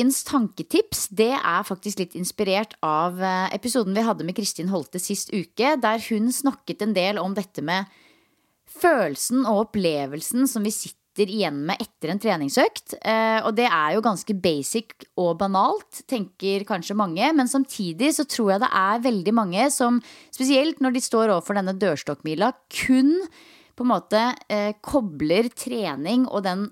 Ukens tanketips det er faktisk litt inspirert av eh, episoden vi hadde med Kristin Holte sist uke, der hun snakket en del om dette med følelsen og opplevelsen som vi sitter igjen med etter en treningsøkt. Eh, og det er jo ganske basic og banalt, tenker kanskje mange. Men samtidig så tror jeg det er veldig mange som, spesielt når de står overfor denne dørstokkmila, kun på en måte eh, kobler trening og den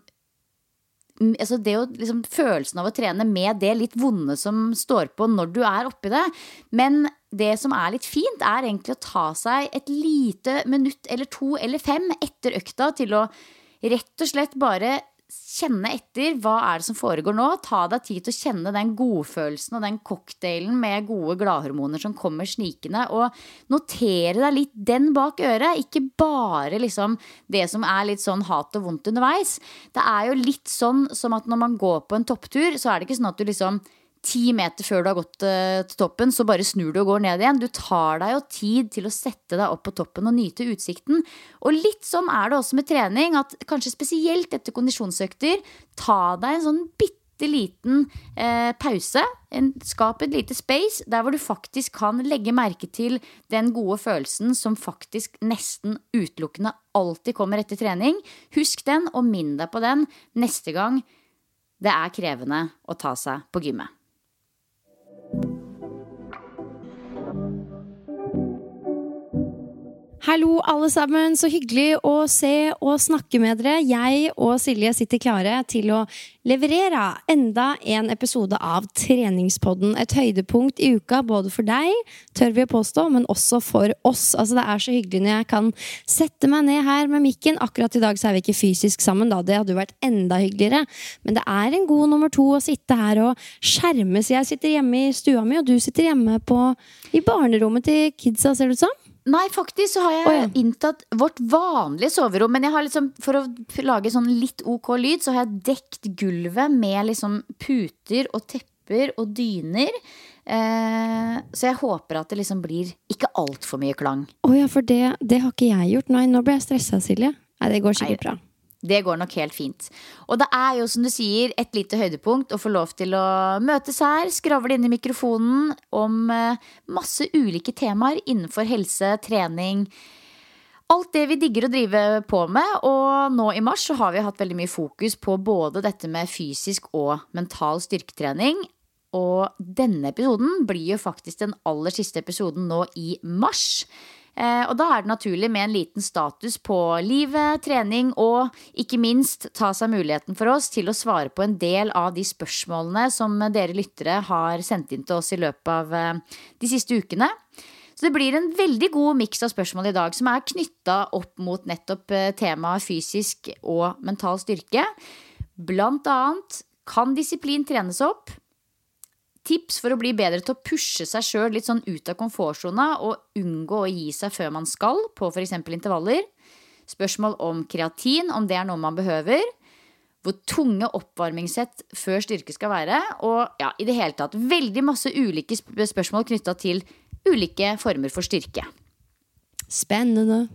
altså det å, liksom, følelsen av å trene med det litt vonde som står på når du er oppi det. Men det som er litt fint, er egentlig å ta seg et lite minutt eller to eller fem etter økta til å rett og slett bare kjenne etter. Hva er det som foregår nå? Ta deg tid til å kjenne den godfølelsen og den cocktailen med gode gladhormoner som kommer snikende. Og notere deg litt den bak øret. Ikke bare liksom det som er litt sånn hat og vondt underveis. Det er jo litt sånn som at når man går på en topptur, så er det ikke sånn at du liksom ti meter før du har gått uh, til toppen, så bare snur du og går ned igjen. Du tar deg jo tid til å sette deg opp på toppen og nyte utsikten. Og litt sånn er det også med trening, at kanskje spesielt etter kondisjonsøkter, ta deg en sånn bitte liten eh, pause. En, skap et lite space der hvor du faktisk kan legge merke til den gode følelsen som faktisk nesten utelukkende alltid kommer etter trening. Husk den, og minn deg på den neste gang det er krevende å ta seg på gymmet. Hallo, alle sammen. Så hyggelig å se og snakke med dere. Jeg og Silje sitter klare til å leverere enda en episode av Treningspodden. Et høydepunkt i uka både for deg, tør vi å påstå, men også for oss. Altså, det er så hyggelig når jeg kan sette meg ned her med mikken. Akkurat i dag så er vi ikke fysisk sammen, da. Det hadde jo vært enda hyggeligere. Men det er en god nummer to å sitte her og skjermes. Jeg sitter hjemme i stua mi, og du sitter hjemme på, i barnerommet til kidsa, ser det ut som. Nei, faktisk så har jeg oh, ja. inntatt vårt vanlige soverom. Men jeg har liksom, for å lage sånn litt ok lyd, så har jeg dekt gulvet med liksom puter og tepper og dyner. Eh, så jeg håper at det liksom blir ikke altfor mye klang. Å ja, for det, det har ikke jeg gjort. Nei, nå ble jeg stressa, Silje. Nei, det går sikkert Nei. bra. Det går nok helt fint. Og det er jo, som du sier, et lite høydepunkt å få lov til å møtes her, skravle inn i mikrofonen om eh, masse ulike temaer innenfor helse, trening. Alt det vi digger å drive på med. Og nå i mars så har vi hatt veldig mye fokus på både dette med fysisk og mental styrketrening. Og denne episoden blir jo faktisk den aller siste episoden nå i mars. Eh, Og da er det naturlig med en liten status på livet, trening og ikke minst ta seg muligheten for oss til å svare på en del av de spørsmålene som dere lyttere har sendt inn til oss i løpet av eh, de siste ukene. Så det blir en veldig god miks av spørsmål i dag som er knytta opp mot nettopp eh, temaet fysisk og mental styrke. Blant annet kan disiplin trenes opp? Tips for å bli bedre til å pushe seg sjøl litt sånn ut av komfortsona og unngå å gi seg før man skal, på f.eks. intervaller. Spørsmål om kreatin, om det er noe man behøver. Hvor tunge oppvarmingssett før styrke skal være. Og ja, i det hele tatt veldig masse ulike spørsmål knytta til ulike former for styrke. Spennende.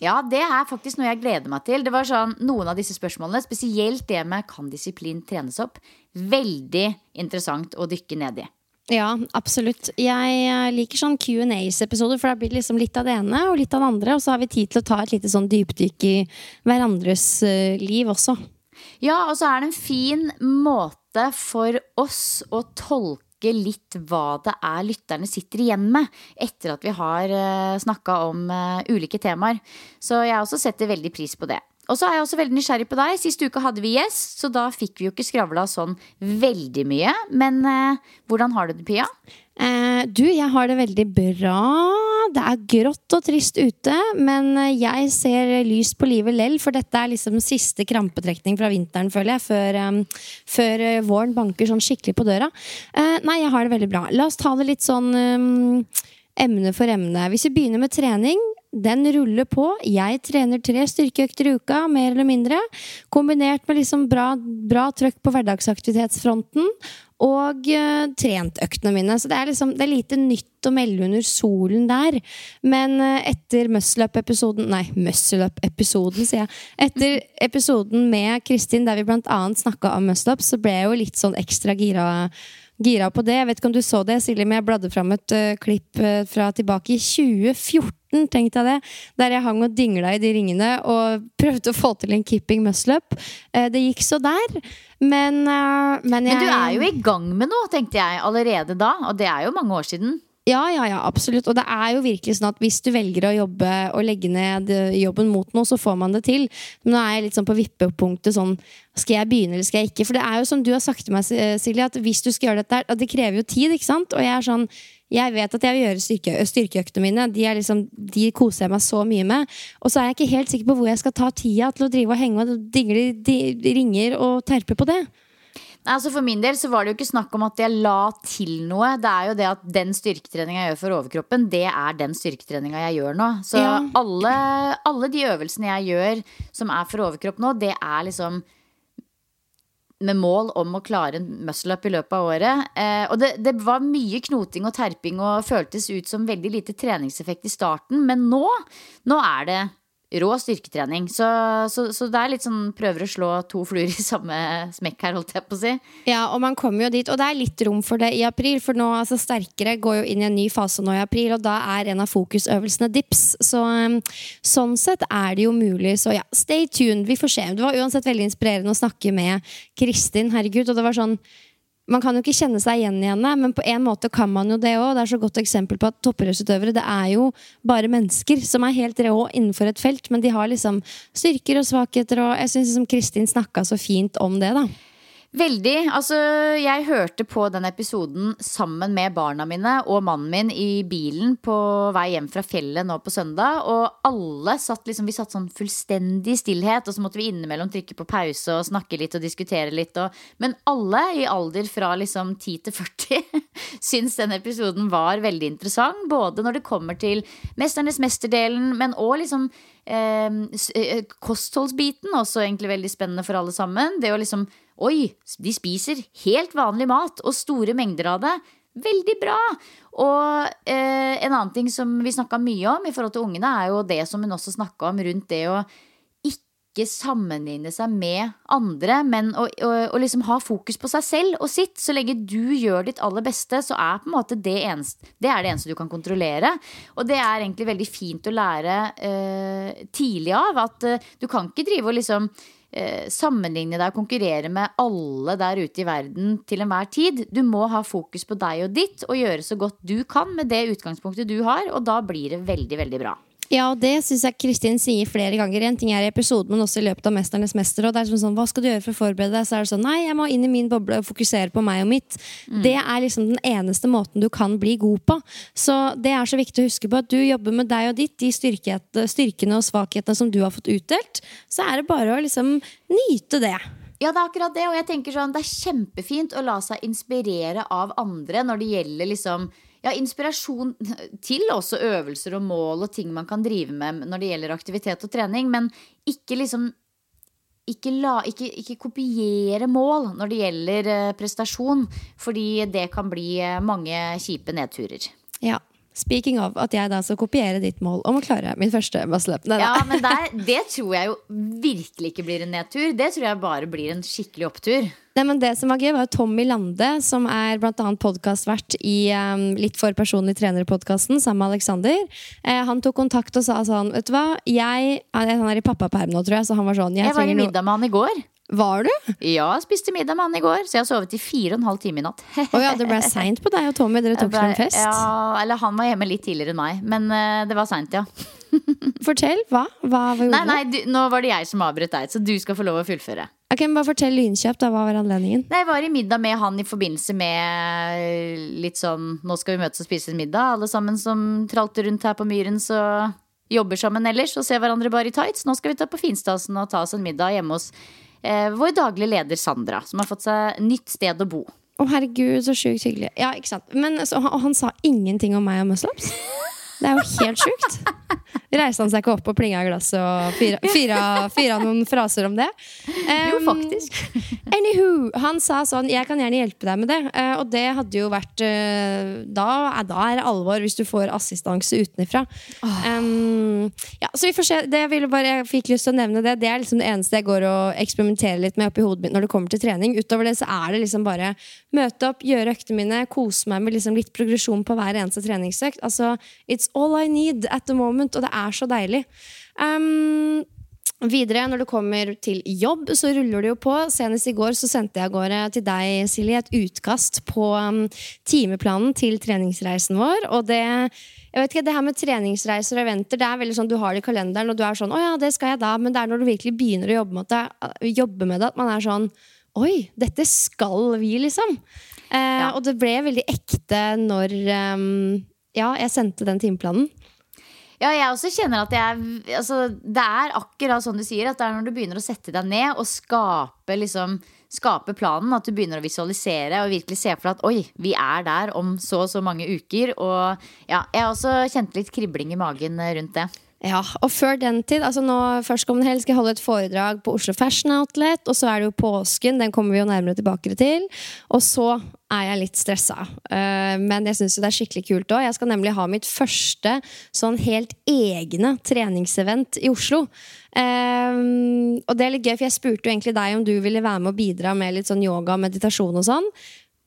Ja, det er faktisk noe jeg gleder meg til. Det var sånn, Noen av disse spørsmålene, spesielt det med kan disiplin trenes opp, veldig interessant å dykke ned i. Ja, absolutt. Jeg eh, liker sånn Q&As-episoder, for da blir det liksom litt av det ene og litt av det andre. Og så har vi tid til å ta et lite sånn dypdykk i hverandres uh, liv også. Ja, og så er det en fin måte for oss å tolke litt hva det er lytterne sitter igjen med etter at vi har uh, snakka om uh, ulike temaer. Så jeg også setter veldig pris på det. Og så er jeg også veldig nysgjerrig på deg. Sist uke hadde vi gjest, så da fikk vi jo ikke skravla sånn veldig mye. Men eh, hvordan har du det, Pia? Eh, du, jeg har det veldig bra. Det er grått og trist ute, men eh, jeg ser lyst på livet lell, for dette er liksom siste krampetrekning fra vinteren, føler jeg, før, um, før våren banker sånn skikkelig på døra. Uh, nei, jeg har det veldig bra. La oss ta det litt sånn um, emne for emne. Hvis vi begynner med trening, den ruller på. Jeg trener tre styrkeøkter i uka, mer eller mindre. Kombinert med liksom bra, bra trøkk på hverdagsaktivitetsfronten. Og uh, trentøktene mine. Så det er, liksom, det er lite nytt å melde under solen der. Men uh, etter muscle-up-episoden Nei, muscle-up-episoden, sier jeg. Etter episoden med Kristin der vi annet snakka om muscle-up, så ble jeg jo litt sånn ekstra gira gira på det. Jeg vet ikke om du så det, Silje, men jeg bladde fram et uh, klipp uh, fra tilbake i 2014. Tenkte jeg det, Der jeg hang og dingla i de ringene og prøvde å få til en keeping muscle-up. Uh, det gikk så der. Men, men, jeg, men du er jo i gang med noe, tenkte jeg allerede da. Og det er jo mange år siden. Ja, ja, ja, absolutt. Og det er jo virkelig sånn at hvis du velger å jobbe og legge ned jobben mot noe, så får man det til. Men nå er jeg litt sånn på vippepunktet sånn Skal jeg begynne, eller skal jeg ikke? For det er jo som du har sagt til meg, Silje, at hvis du skal gjøre dette her, det krever jo tid, ikke sant? Og jeg er sånn jeg vet at jeg vil gjøre styrke, styrkeøktene mine. De, liksom, de, koser jeg meg så mye med. Og så er jeg ikke helt sikker på hvor jeg skal ta tida til å drive og henge og dingle de ringer og terpe på det. Altså For min del så var det jo ikke snakk om at jeg la til noe. Det er jo det at den styrketreninga jeg gjør for overkroppen, det er den styrketreninga jeg gjør nå. Så ja. alle, alle, de øvelsene jeg gjør som er for overkropp nå, det er liksom med mål om å klare en muscle-up i løpet av året. Eh, og det, det, var mye knoting og terping og føltes ut som veldig lite treningseffekt i starten. Men nå, nå er det rå styrketrening. Så, så, så, det er litt sånn prøver å slå to fluer i samme smekk her, holdt jeg på å si. Ja, og man kommer jo dit. Og det er litt rom for det i april, for nå altså Sterkere går jo inn i en ny fase nå i april, og da er en av fokusøvelsene dips. Så um, sånn sett er det jo mulig. Så ja, stay tuned. Vi får se. Det var uansett veldig inspirerende å snakke med Kristin, herregud. Og det var sånn man kan jo ikke kjenne seg igjen i henne, men på en måte kan man jo det òg. Det er så godt eksempel på at toppidrettsutøvere det er jo bare mennesker som er helt rå innenfor et felt, men de har liksom styrker og svakheter, og jeg syns liksom Kristin snakka så fint om det, da. Veldig. Altså, jeg hørte på den episoden sammen med barna mine og mannen min i bilen på vei hjem fra fjellet nå på søndag. Og alle satt liksom Vi satt sånn fullstendig stillhet, og så måtte vi innimellom trykke på pause og snakke litt og diskutere litt. Og, men alle i alder fra liksom 10 til 40 syns den episoden var veldig interessant. Både når det kommer til Mesternes mesterdelen, men òg liksom eh, eh, kostholdsbiten. Også egentlig veldig spennende for alle sammen. Det å liksom Oi, de spiser helt vanlig mat, og store mengder av det. Veldig bra! Og eh, en annen ting som vi snakka mye om i forhold til ungene, er jo det som hun også snakka om rundt det å ikke sammenligne seg med andre, men å, å, å, liksom ha fokus på seg selv og sitt. Så lenge du gjør ditt aller beste, så er på en måte det eneste, det det eneste du kan kontrollere. Og det er egentlig veldig fint å lære eh, tidlig av. At eh, du kan ikke drive og liksom sammenligne deg og konkurrere med alle der ute i verden til enhver tid. Du må ha fokus på deg og ditt og gjøre så godt du kan med det utgangspunktet du har, og da blir det veldig, veldig bra. Ja, og det syns jeg Kristin sier flere ganger. En ting er i episoden, men også i løpet av 'Mesternes mester'. Og det er sånn, Hva skal du gjøre for å forberede deg? Så er det sånn Nei, jeg må inn i min boble og fokusere på meg og mitt. Mm. Det er liksom den eneste måten du kan bli god på. Så det er så viktig å huske på at du jobber med deg og ditt, de styrkene og svakhetene som du har fått utdelt. Så er det bare å liksom nyte det. Ja, det er akkurat det. Og jeg tenker sånn, det er kjempefint å la seg inspirere av andre når det gjelder liksom ja, inspirasjon til også øvelser og mål og ting man kan drive med når det gjelder aktivitet og trening, men ikke liksom ikke, la, ikke, ikke, kopiere mål når det gjelder eh, prestasjon, fordi det kan bli eh, mange kjipe nedturer. Ja, speaking of, at jeg da skal kopiere ditt mål om å klare min første muscle-up. Ja, men der, det tror jeg jo virkelig ikke blir en nedtur. Det tror jeg bare blir en skikkelig opptur. Nei, men det som var gøy, var Tommy Lande, som er annet podkastvert i um, Litt for personlig trener-podkasten sammen med Alexander. Eh, han tok kontakt og sa sånn, vet du hva, jeg Han er i pappaperm nå, tror jeg, så han var sånn jeg Jeg var i middag med han i går. Var du? Ja, jeg spiste middag med han i går, så jeg har sovet i fire og en halv time i natt. Å ja, det ble seint på deg og Tommy. Dere tok dere en fest. Ja, eller han var hjemme litt tidligere enn meg, men uh, det var seint, ja. Fortell. Hva? Hva, hva gjorde Nei, nei, du, nå var det jeg som avbrøt deg, så du skal få lov å fullføre. Ok, men Bare fortell lynkjapt. Hva var anledningen? Nei, Jeg var i middag med han i forbindelse med litt sånn Nå skal vi møtes og spise en middag, alle sammen som tralte rundt her på Myren, så jobber sammen ellers og ser hverandre bare i tights. Nå skal vi ta på Finstasen og ta oss en middag hjemme hos eh, vår daglige leder Sandra, som har fått seg nytt sted å bo. Å herregud, så sjukt hyggelig. Ja, ikke sant? Men så, han, han sa ingenting om meg og muscle-ups? Det er jo helt sjukt. Reiste han seg ikke opp og plinga i glasset og fyra, fyra, fyra noen fraser om det? Jo, Um, faktisk. Anywho, han sa sånn Jeg kan gjerne hjelpe deg med det. Uh, og det hadde jo vært uh, da, er- da er det alvor hvis du får assistanse utenfra. Um, ja, så vi får se. Det jeg, ville bare, jeg fikk lyst til å nevne det. Det er liksom det eneste jeg går og eksperimenterer litt med oppi hodet mitt når det kommer til trening. Utover det så er det liksom bare møte opp, gjøre øktene mine, kose meg med liksom litt progresjon på hver eneste treningsøkt. Altså, it's all I need at the moment, og det er så deilig. Um, Videre, når det kommer til jobb, så ruller det jo på. Senest i går så sendte jeg av gårde til deg, Silje, et utkast på um, timeplanen til treningsreisen vår. Og det jeg vet ikke, det her med treningsreiser og eventer, det er veldig sånn du har det i kalenderen, og du er sånn 'Å ja, det skal jeg da', men det er når du virkelig begynner å jobbe med det, jobbe med det at man er sånn 'Oi, dette skal vi', liksom. Eh, Ja. Og det ble veldig ekte når um, ja, jeg sendte den timeplanen. Ja, jeg også kjenner at jeg altså, Det er akkurat sånn du sier, at det er når du begynner å sette deg ned og skape liksom Skape planen, at du begynner å visualisere og virkelig se for deg at oi, vi er der om så og så mange uker. Og ja, jeg har også kjent litt kribling i magen rundt det. Ja, og før den tid, altså nå førstkommende helg skal jeg holde et foredrag på Oslo Fashion Outlet, og så er det jo påsken, den kommer vi jo nærmere tilbake til. Og så er jeg litt stressa. Eh, men jeg syns det er skikkelig kult òg. Jeg skal nemlig ha mitt første sånn helt egne treningsevent i Oslo. Eh, og det er litt gøy, for jeg spurte jo egentlig deg om du ville være med og bidra med litt sånn yoga og meditasjon og sånn.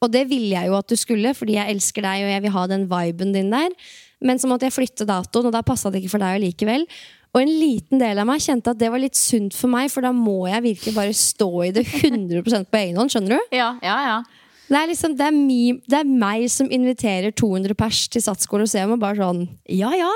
Og det ville jeg jo at du skulle, fordi jeg elsker deg og jeg vil ha den viben din der. Men så måtte jeg flytte datoen, og da passa det ikke for deg likevel. Og en liten del av meg kjente at det var litt sunt for meg, for da må jeg virkelig bare stå i det 100% på egen hånd. Skjønner du? Ja, ja, ja. Det er liksom, det er, mi, det er meg som inviterer 200 pers til Sats Colosseum, og bare sånn Ja, ja!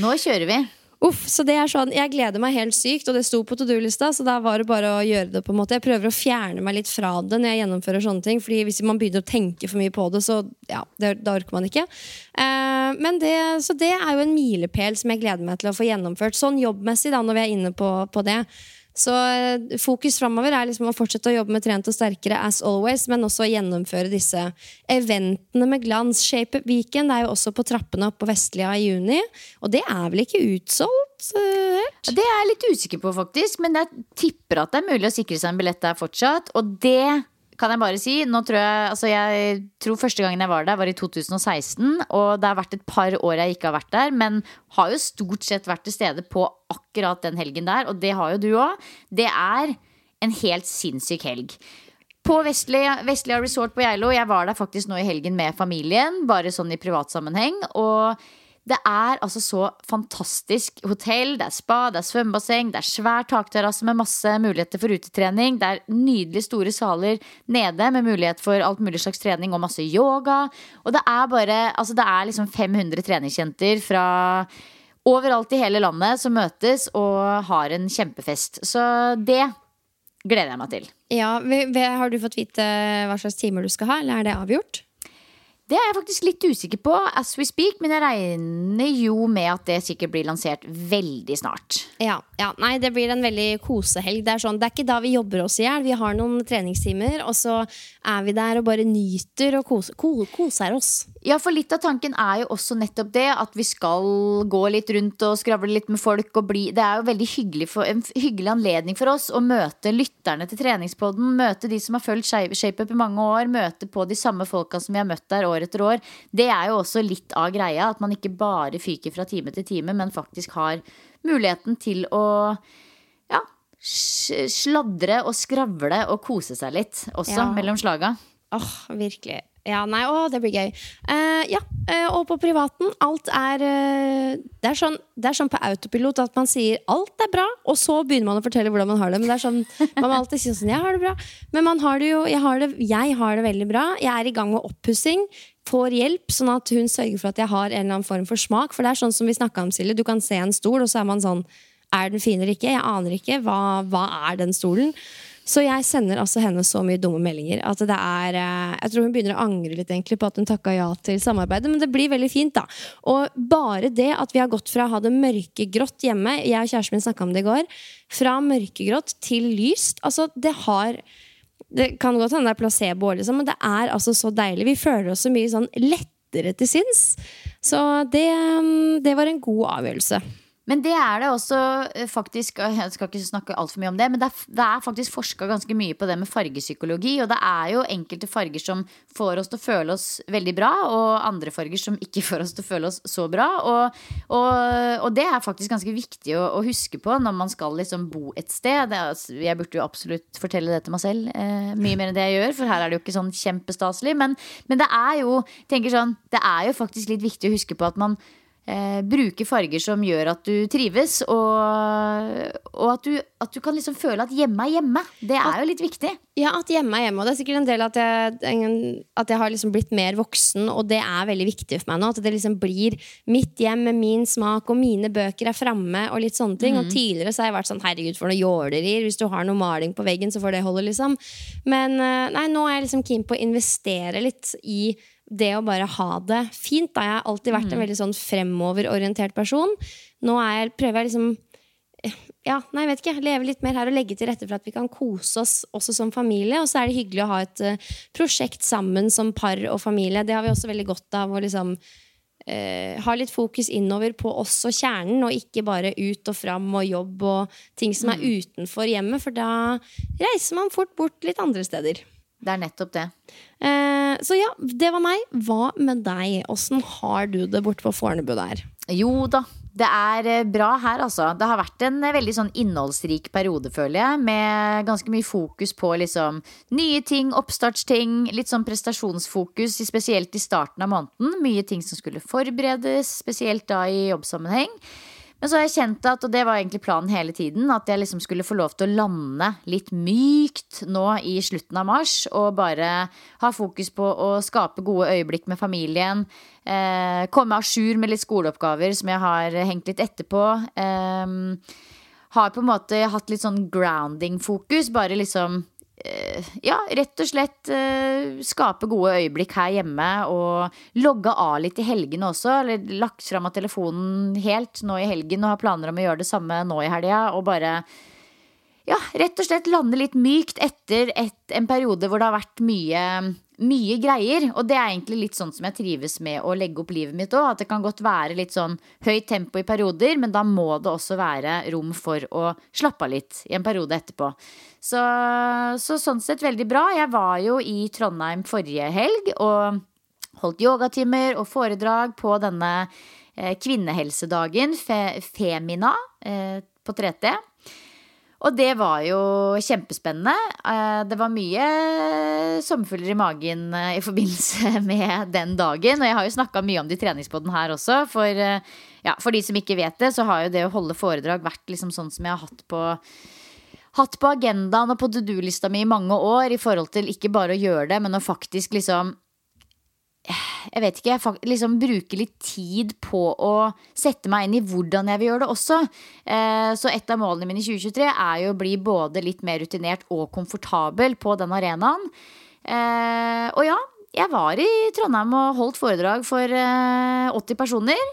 Nå kjører vi. Uff, så det er sånn, Jeg gleder meg helt sykt, og det sto på to do-lista, så da var det bare å gjøre det. på en måte Jeg prøver å fjerne meg litt fra det når jeg gjennomfører sånne ting. Fordi hvis man begynner å tenke for mye på det, så ja, det, da orker man ikke. Eh, men det, Så det er jo en milepæl som jeg gleder meg til å få gjennomført. Sånn jobbmessig, da, når vi er inne på, på det. Så eh, fokus framover er liksom å fortsette å jobbe med Trent og sterkere as always, men også å gjennomføre disse eventene med glans. Shape Up Weekend er jo også på trappene oppe på Vestlia i juni. Og det er vel ikke utsolgt? eh, helt? Det er jeg litt usikker på, faktisk. Men jeg tipper at det er mulig å sikre seg en billett der fortsatt. Og det kan jeg bare si. Nå tror jeg, altså jeg tror Første gangen jeg var der, var i 2016. Og det har vært et par år jeg ikke har vært der. Men har jo stort sett vært til stede på akkurat den helgen der. Og det har jo du òg. Det er en helt sinnssyk helg. På Vestlia, Resort på Geilo. Jeg var der faktisk nå i helgen med familien. Bare sånn i privatsammenheng. Og det er altså så fantastisk hotell. Det er spa, det er svømmebasseng, det er svær takterrasse med masse muligheter for utetrening. Det er nydelig store saler nede med mulighet for alt mulig slags trening og masse yoga. Og det er bare Altså, det er liksom 500 treningsjenter fra overalt i hele landet som møtes og har en kjempefest. Så det gleder jeg meg til. Ja, Har du fått vite hva slags timer du skal ha, eller er det avgjort? Det er jeg faktisk litt usikker på as we speak, men jeg regner jo med at det sikkert blir lansert veldig snart. Ja, ja, nei, det blir en veldig kosehelg. Det er, sånn, det er ikke da vi jobber oss i hjel. Vi har noen treningstimer, og så er vi der og bare nyter og koser, ko, koser oss. Ja, for litt av tanken er jo også nettopp det at vi skal gå litt rundt og skravle litt med folk og bli Det er jo veldig hyggelig for, en hyggelig anledning for oss å møte lytterne til treningspodden, møte de som har fulgt ShapeUp i mange år, møte på de samme folka som vi har møtt der år år etter år. Det er jo også litt av greia, at man ikke bare fyker fra time til time, men faktisk har muligheten til å ja, sladre og skravle og kose seg litt også Ja. mellom slaga. Åh, virkelig. Ja, nei, å, det blir gøy. Uh, ja, uh, og på privaten, alt er uh, det, er sånn, det er sånn på autopilot at man sier alt er bra, og så begynner man å fortelle hvordan man har det. Men det er sånn, Man må alltid si sånn, jeg har det bra. Men man har det jo, jeg har det, jeg har det veldig bra. Jeg er i gang med oppussing. Får hjelp, sånn at hun sørger for at jeg har en eller annen form for smak. For det er sånn som vi snakka om, Silje. Du kan se en stol, og så er man sånn Er den fin eller ikke? Jeg aner ikke. Hva, hva er den stolen? Så jeg sender altså henne så mye dumme meldinger at det er eh, Jeg tror hun begynner å angre litt egentlig på at hun takka ja til samarbeidet, men det blir veldig fint, da. Og bare det at vi har gått fra å ha det mørkegrått hjemme, jeg og kjæresten min snakka om det i går, fra mørkegrått til lyst, altså det har det kan godt hende det er placebo, liksom, men det er altså så deilig. Vi føler oss så mye sånn lettere til sinns. Så det, mm, det var en god avgjørelse. Men det er det også eh, faktisk Jeg skal ikke snakke altfor mye om det, men det er, det er faktisk forska ganske mye på det med fargepsykologi. Og det er jo enkelte farger som får oss til å føle oss veldig bra, og andre farger som ikke får oss til å føle oss så bra. Og, og, og det er faktisk ganske viktig å, å, huske på når man skal liksom bo et sted. Er- jeg burde jo absolutt fortelle det til meg selv, eh, mye mer enn det jeg gjør, for her er det jo ikke sånn kjempestaselig. Men, men det er jo tenker sånn, det er jo faktisk litt viktig å huske på at man eh, bruke farger som gjør at du trives, og, og at, du, at du kan liksom føle at hjemme er hjemme. Det er jo litt viktig. Ja, at hjemme er hjemme. Og det er sikkert en del at jeg, at jeg har liksom blitt mer voksen, og det er veldig viktig for meg nå. At det liksom blir mitt hjem med min smak, og mine bøker er framme, og litt sånne ting. Og tidligere så har jeg vært sånn herregud, for noe jålerier. Hvis du har noe maling på veggen, så får det holde, liksom. Men eh, nei, nå er jeg liksom keen på å investere litt i det å bare ha det fint. Da. Jeg har alltid vært en veldig sånn fremoverorientert person. Nå er jeg, prøver jeg liksom ja, nei, jeg vet ikke, leve litt mer her og legge til rette for at vi kan kose oss også som familie. Og så er det hyggelig å ha et uh, prosjekt sammen som par og familie. Det har vi også veldig godt av å liksom uh, ha litt fokus innover på oss og kjernen, og ikke bare ut og fram og jobb og ting som er utenfor hjemmet, for da reiser man fort bort litt andre steder. Det er nettopp det. Eh, så ja, det var meg. Hva med deg? Åssen har du det borte på Fornebu der? Jo da, det er eh, bra her, altså. Det har vært en eh, veldig sånn innholdsrik periode, føler jeg. Med ganske mye fokus på liksom nye ting, oppstartsting. Litt sånn prestasjonsfokus, spesielt i starten av måneden. Mye ting som skulle forberedes, spesielt da i jobbsammenheng. Men så har jeg kjent at, og det var egentlig planen hele tiden, at jeg liksom skulle få lov til å lande litt mykt nå i slutten av mars. Og bare ha fokus på å skape gode øyeblikk med familien. Eh, komme à jour med litt skoleoppgaver som jeg har hengt litt etterpå. Eh, har på en måte hatt litt sånn grounding-fokus. Bare liksom ja, rett og slett eh, skape gode øyeblikk her hjemme og logge av litt i helgene også. Eller lagt fram av telefonen helt nå i helgen og har planer om å gjøre det samme nå i helga. Og bare ja, rett og slett lande litt mykt etter et, en periode hvor det har vært mye, mye greier. Og det er egentlig litt sånn som jeg trives med å legge opp livet mitt òg. At det kan godt være litt sånn høyt tempo i perioder, men da må det også være rom for å slappe av litt i en periode etterpå. Så, så sånn sett veldig bra. Jeg var jo i Trondheim forrige helg og holdt yogatimer og foredrag på denne eh, kvinnehelsedagen, fe, Femina, eh, på 3T. Og det var jo kjempespennende. Eh, Det var mye sommerfugler i magen i forbindelse med den dagen. Og jeg har jo snakka mye om det i her også. For, ja, for de som ikke vet det, så har jo det å holde foredrag vært liksom sånn som jeg har hatt på Hatt på agendaen og på to do-lista mi i mange år i forhold til ikke bare å gjøre det, men å faktisk liksom jeg vet ikke, jeg liksom bruke litt tid på å sette meg inn i hvordan jeg vil gjøre det også. Eh, Så et av målene mine i 2023 er jo å bli både litt mer rutinert og komfortabel på den arenaen. Eh, Og ja, jeg var i Trondheim og holdt foredrag for eh, 80 personer.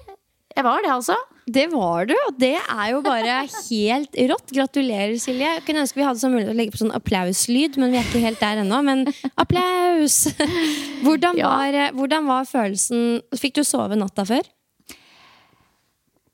Jeg var det, altså. Det var du, og det er jo bare helt rått. Gratulerer, Silje. Jeg kunne ønske vi hadde sånn mulighet til å legge på sånn applauslyd, men vi er ikke helt der ennå. Men applaus! Hvordan Ja. var, hvordan var følelsen Fikk du sove natta før?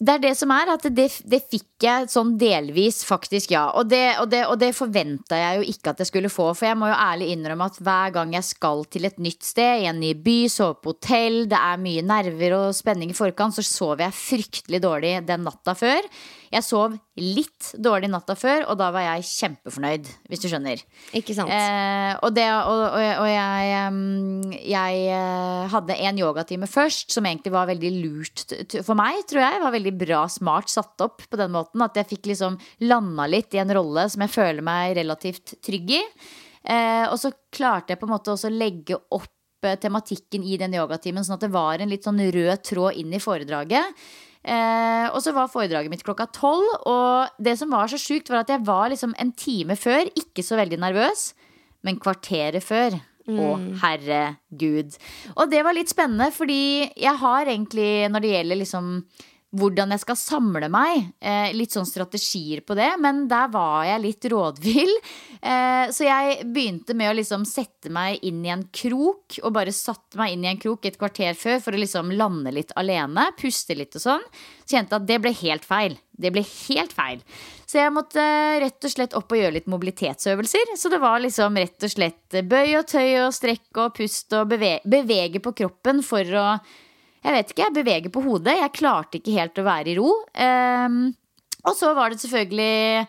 Det er det som er, at det, det fikk jeg sånn delvis, faktisk, ja. Og det, og det, det forventa jeg jo ikke at jeg skulle få. For jeg må jo ærlig innrømme at hver gang jeg skal til et nytt sted, i en ny by, sove på hotell, det er mye nerver og spenning i forkant, så sover jeg fryktelig dårlig den natta før. Jeg sov litt dårlig natta før, og da var jeg kjempefornøyd, hvis du skjønner. Ikke sant? Eh, og, det, og, og, og jeg, jeg eh, hadde en yogatime først som egentlig var veldig lurt for meg, tror jeg. Var veldig bra, smart satt opp på den måten. At jeg fikk liksom landa litt i en rolle som jeg føler meg relativt trygg i. Eh, og så klarte jeg på en måte også å legge opp eh, tematikken i den yogatimen, sånn at det var en litt sånn rød tråd inn i foredraget. Eh, og så var foredraget mitt klokka tolv, og det som var så sjukt, var at jeg var liksom en time før ikke så veldig nervøs, men kvarteret før. Å, herregud. Og det var litt spennende, fordi jeg har egentlig, når det gjelder liksom hvordan jeg skal samle meg. Eh, litt sånn strategier på det, men der var jeg litt rådvill. Eh, så jeg begynte med å liksom sette meg inn i en krok, og bare satte meg inn i en krok et kvarter før for å liksom lande litt alene, puste litt og sånn. Så kjente at det ble helt feil. Det ble helt feil. Så jeg måtte rett og slett opp og gjøre litt mobilitetsøvelser. Så det var liksom rett og slett bøy og tøy og strekk og pust og bevege, bevege på kroppen for å jeg vet ikke, jeg beveger på hodet. Jeg klarte ikke helt å være i ro. Um, og så var det selvfølgelig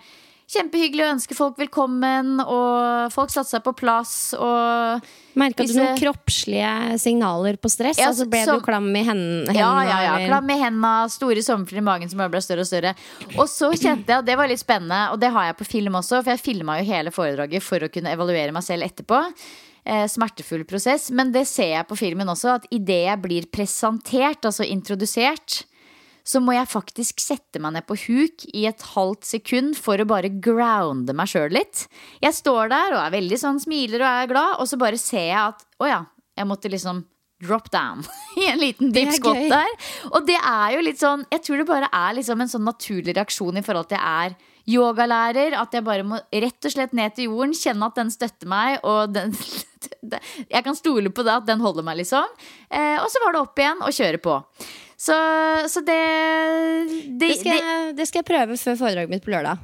kjempehyggelig å ønske folk velkommen, og folk satte seg på plass. Og Merka du noen kroppslige signaler på stress? Ja, altså Ble så- du klam i hendene? ja, ja, ja. Klam i hendene, store sommerfugler i magen som bare ble større og større. Og så kjente jeg, og det var litt spennende, og det har jeg på film også, for jeg filma jo hele foredraget for å kunne evaluere meg selv etterpå. Eh, smertefull prosess. Men det ser jeg på filmen også, at idet jeg blir presentert, altså introdusert, så må jeg faktisk sette meg ned på huk i et halvt sekund for å bare grounde meg sjøl litt. Jeg står der og er veldig sånn smiler og er glad, og så bare ser jeg at å ja, jeg måtte liksom drop down i en liten deep gøy. der. Og det er jo litt sånn Jeg tror det bare er liksom en sånn naturlig reaksjon i forhold til at jeg er yogalærer. At jeg bare må rett og slett ned til jorden, kjenne at den støtter meg, og den Jeg kan stole på det, at den holder meg, liksom. Eh, og så var det opp igjen og kjøre på. Så, så det, det, Det skal, jeg, det skal jeg prøve før foredraget mitt på lørdag.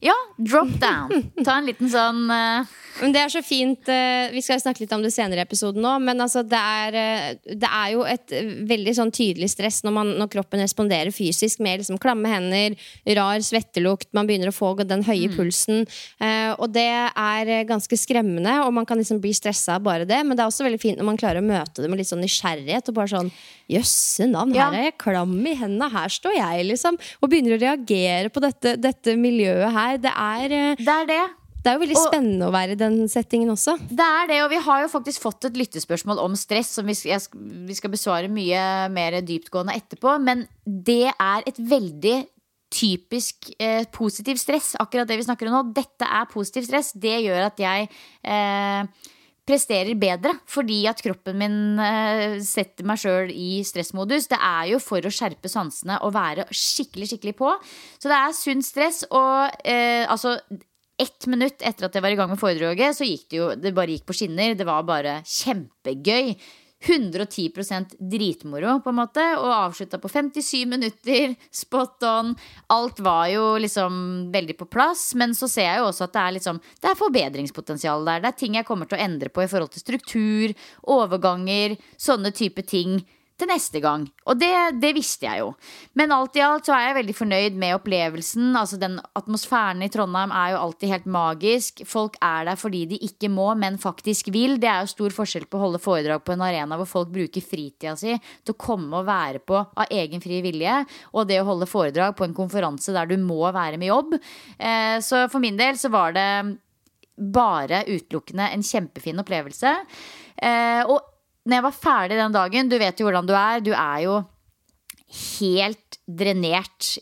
Ja, drop down. Ta en liten sånn uh... Men det er så fint uh, Vi skal snakke litt om det senere i episoden òg, men altså det, er, uh, det er jo et veldig sånn tydelig stress når, man, når kroppen responderer fysisk med liksom klamme hender, rar svettelukt, man begynner å få den høye pulsen. eh, og det er ganske skremmende, og man kan liksom bli stressa av bare det. Men det er også veldig fint når man klarer å møte det med litt sånn nysgjerrighet. Og bare sånn Jøsse navn, her er jeg klam i hendene, her står jeg, liksom. Og begynner å reagere på dette, dette miljøet her. Det er, eh, Det er det. det er jo veldig Og- spennende å være i den settingen også. Det er det, og vi har jo faktisk fått et lyttespørsmål om stress som vi jeg vi skal besvare mye mer dyptgående etterpå. Men det er et veldig typisk eh, positiv stress, akkurat det vi snakker om nå. Dette er positiv stress. Det gjør at jeg eh, presterer bedre fordi at kroppen min eh, setter meg sjøl i stressmodus. Det er jo for å skjerpe sansene og være skikkelig, skikkelig på. Så det er sunt stress. Og eh, altså ett minutt etter at jeg var i gang med foredraget, så gikk det jo Det bare gikk på skinner. Det var bare kjempegøy. 110% dritmoro, på en måte. Og avslutta på 57 minutter. Spot on. Alt var jo liksom veldig på plass. Men så ser jeg jo også at det er liksom Det er forbedringspotensial der. Det er ting jeg kommer til å endre på i forhold til struktur, overganger, sånne type ting til neste gang. Og det, det visste jeg jo. Men alt i alt så er jeg veldig fornøyd med opplevelsen. Altså den Atmosfæren i Trondheim er jo alltid helt magisk. Folk er der fordi de ikke må, men faktisk vil. Det er jo stor forskjell på å holde foredrag på en arena hvor folk bruker fritida si til å komme og være på av egen fri vilje, og det å holde foredrag på en konferanse der du må være med jobb. Eh, så for min del så var det bare utelukkende en kjempefin opplevelse. Eh, og når jeg var ferdig den dagen, du vet jo hvordan du er, du er jo helt drenert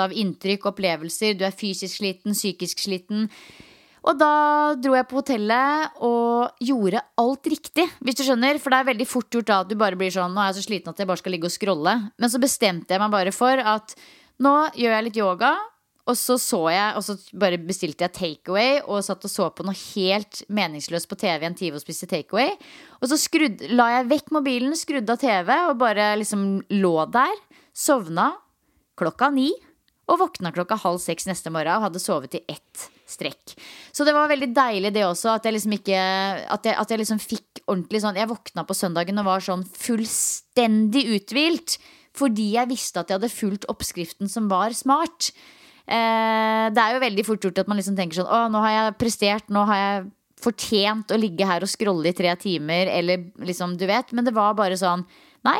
av inntrykk, opplevelser. Du er fysisk sliten, psykisk sliten. Og da dro jeg på hotellet og gjorde alt riktig, hvis du skjønner. For det er veldig fort gjort da at du bare blir sånn Nå er jeg så sliten at jeg bare skal ligge og scrolle. Men så bestemte jeg meg bare for at nå gjør jeg litt yoga. Og så så jeg, og så bare bestilte jeg takeaway og satt og så på noe helt meningsløst på TV en time og spiste takeaway. Og så skrudd, la jeg vekk mobilen, skrudde av TV og bare liksom lå der. Sovna. klokka ni. Og våkna klokka halv seks neste morgen og hadde sovet i ett strekk. Så det var veldig deilig det også, at jeg liksom ikke At jeg, at jeg liksom fikk ordentlig sånn Jeg våkna på søndagen og var sånn fullstendig uthvilt. Fordi jeg visste at jeg hadde fulgt oppskriften som var smart. Eh, det er jo veldig fort gjort at man liksom tenker sånn Å, nå har jeg prestert, nå har jeg fortjent å ligge her og scrolle i tre timer, eller liksom, du vet. Men det var bare sånn Nei,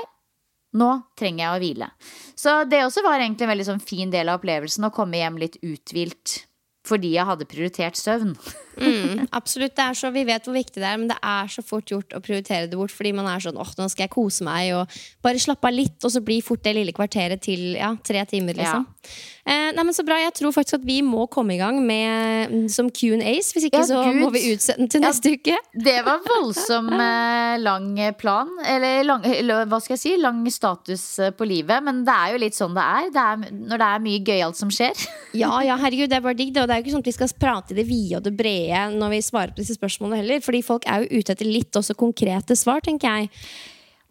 nå trenger jeg å hvile. Så det også var egentlig en veldig sånn fin del av opplevelsen, å komme hjem litt uthvilt fordi jeg hadde prioritert søvn. Mm, absolutt. det er så, Vi vet hvor viktig det er, men det er så fort gjort å prioritere det bort fordi man er sånn åh, nå skal jeg kose meg og bare slappe av litt, og så blir fort det lille kvarteret til ja, tre timer, liksom. Ja. Eh, nei, men Så bra. Jeg tror faktisk at vi må komme i gang med mm, som Q&As. Hvis ikke ja, så Gud. må vi utsette den til neste uke. Det var voldsom eh, lang plan. Eller lang, hva skal jeg si? Lang status eh, på livet. Men det er jo litt sånn det er, det er når det er mye gøyalt som skjer. ja, ja, herregud, det er bare digg. Det, og det er jo ikke sånn at vi skal prate i det vide og det brede når vi svarer på disse spørsmålene heller. Fordi folk er jo ute etter litt også konkrete svar, tenker jeg.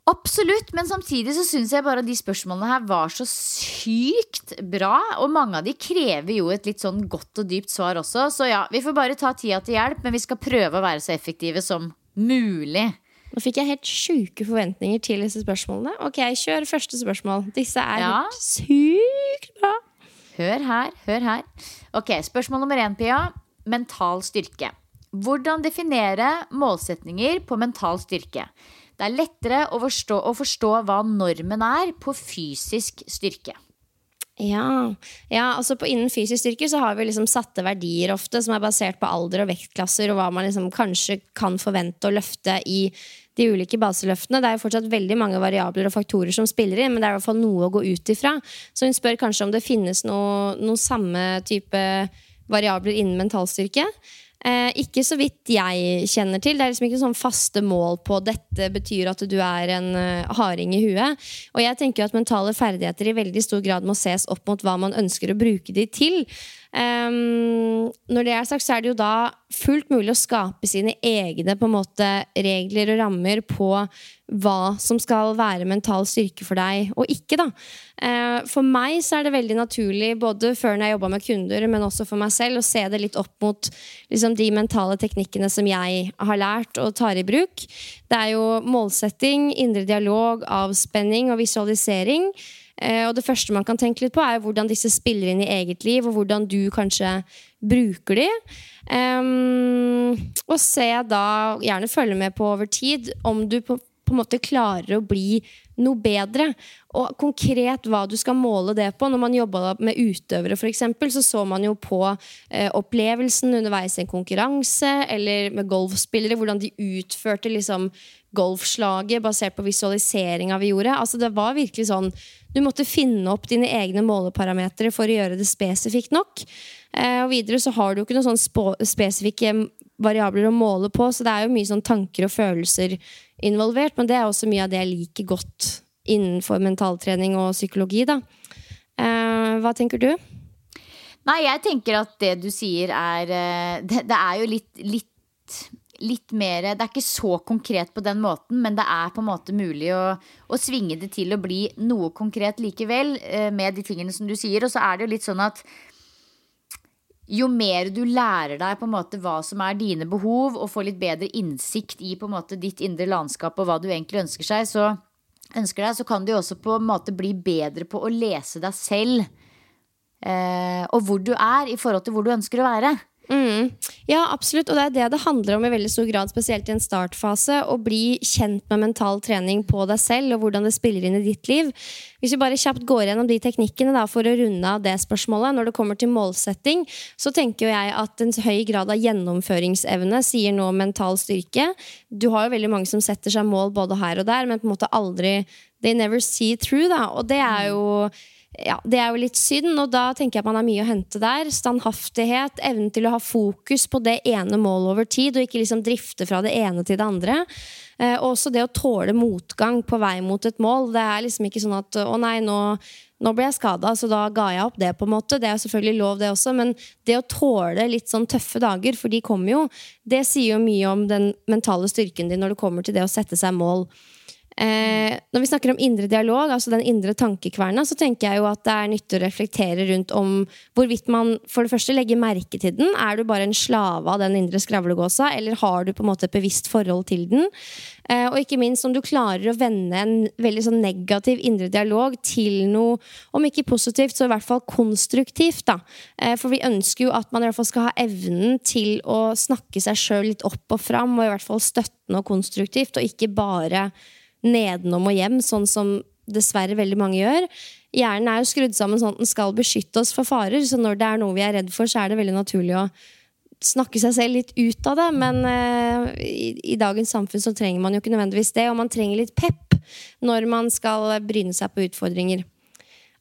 Absolutt, men samtidig så syns jeg bare de spørsmålene her var så sykt bra. Og mange av de krever jo et litt sånn godt og dypt svar også. Så ja, vi får bare ta tida til hjelp, men vi skal prøve å være så effektive som mulig. Nå fikk jeg helt sjuke forventninger til disse spørsmålene. Ok, kjør første spørsmål. Disse er ja. sykt bra. Hør her, hør her. Ok, spørsmål nummer én, Pia. Mental styrke. Hvordan definere målsetninger på mental styrke? Det er lettere å forstå, å forstå hva normen er på fysisk styrke. Ja. ja, altså på Innen fysisk styrke så har vi liksom satte verdier ofte som er basert på alder og vektklasser, og hva man liksom kanskje kan forvente å løfte i de ulike baseløftene. Det er jo fortsatt veldig mange variabler og faktorer som spiller inn, men det er i hvert fall noe å gå ut ifra. Så hun spør kanskje om det finnes noe, noe samme type variabler innen mentalstyrke. Eh, ikke så vidt jeg kjenner til. Det er liksom ikke sånn faste mål på dette betyr at du er en uh, harding i huet. Og jeg tenker at mentale ferdigheter i veldig stor grad må ses opp mot hva man ønsker å bruke de til. Um, når det er sagt, så er det jo da fullt mulig å skape sine egne på en måte, regler og rammer på hva som skal være mental styrke for deg og ikke. da. Uh, for meg så er det veldig naturlig, både før når jeg jobba med kunder, men også for meg selv, å se det litt opp mot liksom, de mentale teknikkene som jeg har lært og tar i bruk. Det er jo målsetting, indre dialog, avspenning og visualisering. Eh, og det første man kan tenke litt på, er hvordan disse spiller inn i eget liv, og hvordan du kanskje bruker de. Um, og se da, gjerne følge med på over tid, om du på, på en måte klarer å bli noe bedre. Og konkret hva du skal måle det på. Når man jobba med utøvere, for eksempel, så så man jo på eh, opplevelsen underveis i en konkurranse, eller med golfspillere, hvordan de utførte liksom golfslaget basert på visualiseringa vi gjorde. Altså Det var virkelig sånn Du måtte finne opp dine egne måleparametere for å gjøre det spesifikt nok. Eh, og videre så har du jo ikke noen sånn spesifikke variabler å måle på, så det er jo mye sånn tanker og følelser involvert. Men det er også mye av det jeg liker godt innenfor mentaltrening og psykologi. da. Eh, hva tenker du? Nei, jeg tenker at det du sier er eh, Det, det er jo litt, litt litt mer Det er ikke så konkret på den måten, men det er på en måte mulig å, å svinge det til å bli noe konkret likevel, eh, med de tingene som du sier. Og så er det jo litt sånn at jo mer du lærer deg på en måte hva som er dine behov, og får litt bedre innsikt i på en måte ditt indre landskap og hva du egentlig ønsker seg, så, ønsker deg, så kan du også på en måte bli bedre på å lese deg selv. Eh, og hvor du er i forhold til hvor du ønsker å være. Mm. Ja, absolutt. Og det er det det handler om i veldig stor grad, spesielt i en startfase. Å bli kjent med mental trening på deg selv og hvordan det spiller inn i ditt liv. Hvis vi bare kjapt går gjennom de teknikkene da, for å runde av det spørsmålet, når det kommer til målsetting, så tenker jeg at en høy grad av gjennomføringsevne sier noe om mental styrke. Du har jo veldig mange som setter seg mål både her og der, men på en måte aldri They never see through, da. Og det er jo ja, det er jo litt synd, og da tenker jeg at man har mye å hente der. Standhaftighet, evnen til å ha fokus på det ene målet over tid, og ikke liksom drifte fra det ene til det andre. Eh, også det å tåle motgang på vei mot et mål. Det er liksom ikke sånn at 'å nei, nå, nå ble jeg skada, så da ga jeg opp det', på en måte. Det er selvfølgelig lov, det også, men det å tåle litt sånn tøffe dager, for de kommer jo, det sier jo mye om den mentale styrken din når det kommer til det å sette seg mål. Eh, når vi snakker om indre dialog, altså den indre tankekverna, så tenker jeg jo at det er nyttig å reflektere rundt om hvorvidt man for det første legger merke til den. Er du bare en slave av den indre skravlegåsa, eller har du på en måte et bevisst forhold til den? Eh, og ikke minst om du klarer å vende en veldig sånn negativ indre dialog til noe, om ikke positivt, så i hvert fall konstruktivt. da. Eh, for vi ønsker jo at man i hvert fall skal ha evnen til å snakke seg sjøl litt opp og fram, og i hvert fall støttende og konstruktivt, og ikke bare nedenom og hjem, sånn som dessverre veldig mange gjør. Hjernen er jo skrudd sammen sånn at den skal beskytte oss for farer, så når det er noe vi er redd for, så er det veldig naturlig å snakke seg selv litt ut av det. Men uh, i, i, dagens samfunn så trenger man jo ikke nødvendigvis det, og man trenger litt pep når man skal bryne seg på utfordringer.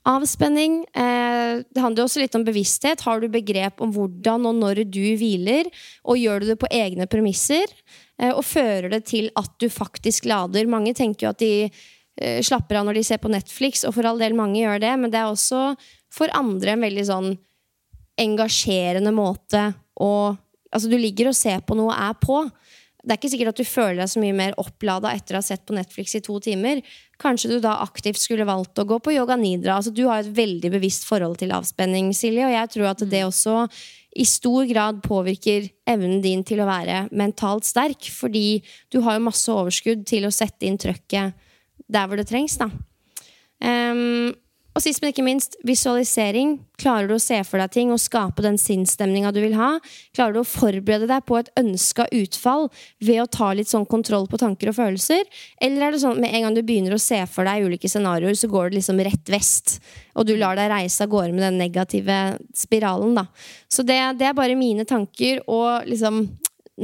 Avspenning. Eh, det handler også litt om bevissthet. Har du begrep om hvordan og når du hviler, og gjør du det på egne premisser? Eh, og fører det til at du faktisk lader? Mange tenker jo at de eh, slapper av når de ser på Netflix, og for all del mange gjør det, men det er også for andre en veldig sånn engasjerende måte å Altså, du ligger og ser på noe og er på det er ikke sikkert at du føler deg så mye mer opplada etter å ha sett på Netflix i to timer. Kanskje du da aktivt skulle valgt å gå på yoga nidra. Altså, du har et veldig bevisst forhold til avspenning, Silje, og jeg tror at det mm. også i stor grad påvirker evnen din til å være mentalt sterk, fordi du har jo masse overskudd til å sette inn trøkket der hvor det trengs. da. Um, og sist, men ikke minst, visualisering. Klarer du å se for deg ting og skape den sinnsstemninga du vil ha? Klarer du å forberede deg på et ønska utfall ved å ta litt sånn kontroll på tanker og følelser? Eller er det sånn at med en gang du begynner å se for deg ulike scenarioer, så går det liksom rett vest, og du lar deg reise av gårde med den negative spiralen, da. Så det, det er bare mine tanker og liksom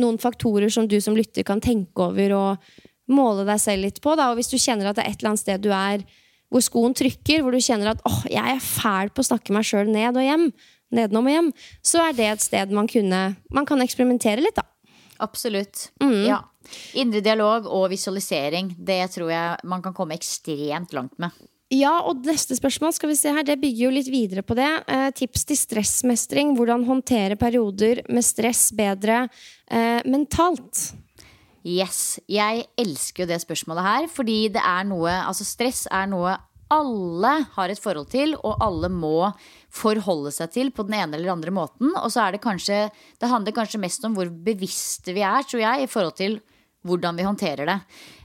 noen faktorer som du som lytter kan tenke over og måle deg selv litt på. Da. Og hvis du kjenner at det er et eller annet sted du er hvor skoen trykker, hvor du kjenner at åh, oh, jeg er fæl på å snakke meg sjøl ned og hjem, nedenom og hjem, så er det et sted man, kunne, man kan eksperimentere litt, da. Absolutt. Mm. Ja. Indre dialog og visualisering, det tror jeg man kan komme ekstremt langt med. Ja, og neste spørsmål skal vi se her, det bygger jo litt videre på det. Eh, tips til stressmestring. Hvordan håndtere perioder med stress bedre eh, mentalt. Yes. Jeg elsker jo det spørsmålet her, fordi det er noe Altså, stress er noe alle har et forhold til, og alle må forholde seg til på den ene eller andre måten. Og så er det kanskje Det handler kanskje mest om hvor bevisste vi er, tror jeg, i forhold til hvordan vi håndterer det.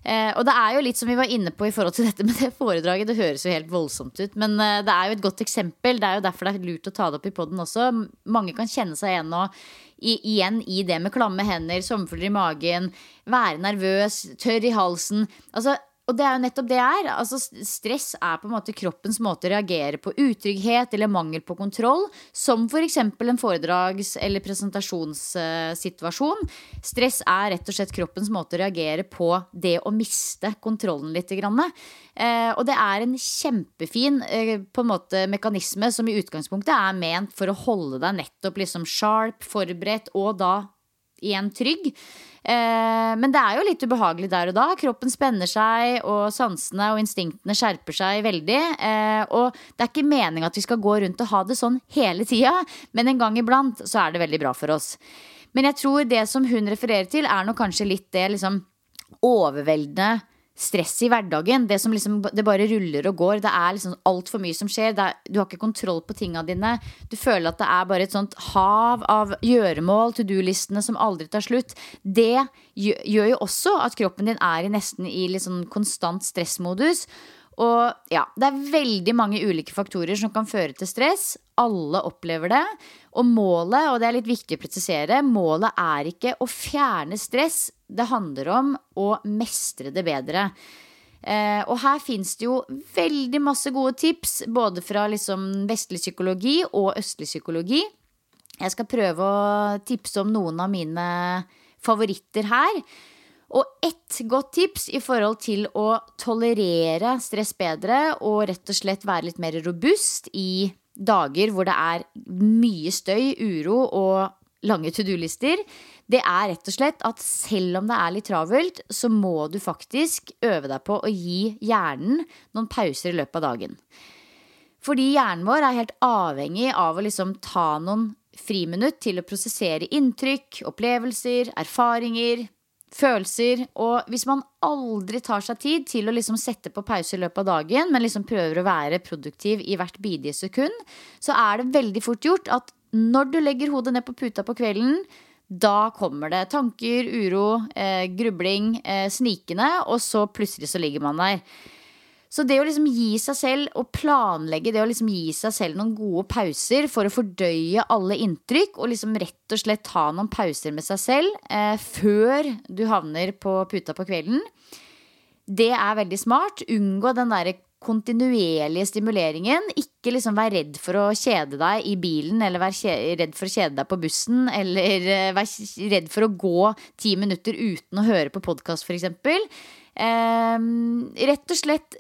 Eh, og det er jo litt som vi var inne på i forhold til dette med det foredraget. Det høres jo helt voldsomt ut, men eh, det er jo et godt eksempel. Det er jo derfor det er lurt å ta det opp i poden også. Mange kan kjenne seg igjen, og, i, igjen i det med klamme hender, sommerfugler i magen, være nervøs, tørr i halsen. Altså, og det er jo nettopp det er. Altså, stress er på en måte kroppens måte å reagere på utrygghet eller mangel på kontroll, som f.eks. For en foredrags- eller presentasjonssituasjon. Stress er rett og slett kroppens måte å reagere på det å miste kontrollen litt. Eh, og det er en kjempefin eh, en måte, mekanisme som i utgangspunktet er ment for å holde deg nettopp liksom sharp, forberedt og da igjen trygg. Eh, men det er jo litt ubehagelig der og da. Kroppen spenner seg, og sansene og instinktene skjerper seg veldig. Eh, og det er ikke meninga at vi skal gå rundt og ha det sånn hele tida, men en gang iblant så er det veldig bra for oss. Men jeg tror det som hun refererer til, er nok kanskje litt det liksom overveldende stress i hverdagen. Det som liksom, det bare ruller og går. Det er liksom altfor mye som skjer. Er, du har ikke kontroll på tinga dine. Du føler at det er bare et sånt hav av gjøremål, to do-listene som aldri tar slutt. Det gjør jo også at kroppen din er nesten i litt sånn konstant stressmodus. Og ja, det er veldig mange ulike faktorer som kan føre til stress. Alle opplever det. Og målet, og det er litt viktig å presisere, målet er ikke å fjerne stress. Det handler om å mestre det bedre. Eh, og her fins det jo veldig masse gode tips, både fra liksom vestlig psykologi og østlig psykologi. Jeg skal prøve å tipse om noen av mine favoritter her. Og ett godt tips i forhold til å tolerere stress bedre og rett og slett være litt mer robust i dager hvor det er mye støy, uro og lange to do-lister, det er rett og slett at selv om det er litt travelt, så må du faktisk øve deg på å gi hjernen noen pauser i løpet av dagen. Fordi hjernen vår er helt avhengig av å liksom ta noen friminutt til å prosessere inntrykk, opplevelser, erfaringer, følelser. Og hvis man aldri tar seg tid til å liksom sette på pause i løpet av dagen, men liksom prøver å være produktiv i hvert bidige sekund, så er det veldig fort gjort at når du legger hodet ned på puta på kvelden, da kommer det tanker, uro, eh, grubling, eh, snikende, og så plutselig så ligger man der. Så det å liksom gi seg selv og planlegge det å liksom gi seg selv noen gode pauser for å fordøye alle inntrykk, og liksom rett og slett ta noen pauser med seg selv eh, før du havner på puta på kvelden, det er veldig smart. Unngå den derre kontinuerlige stimuleringen. Ikke liksom vær redd for å kjede deg i bilen, eller vær redd for å kjede deg på bussen, eller eh, vær redd for å gå ti minutter uten å høre på podkast, f.eks. Eh, rett og slett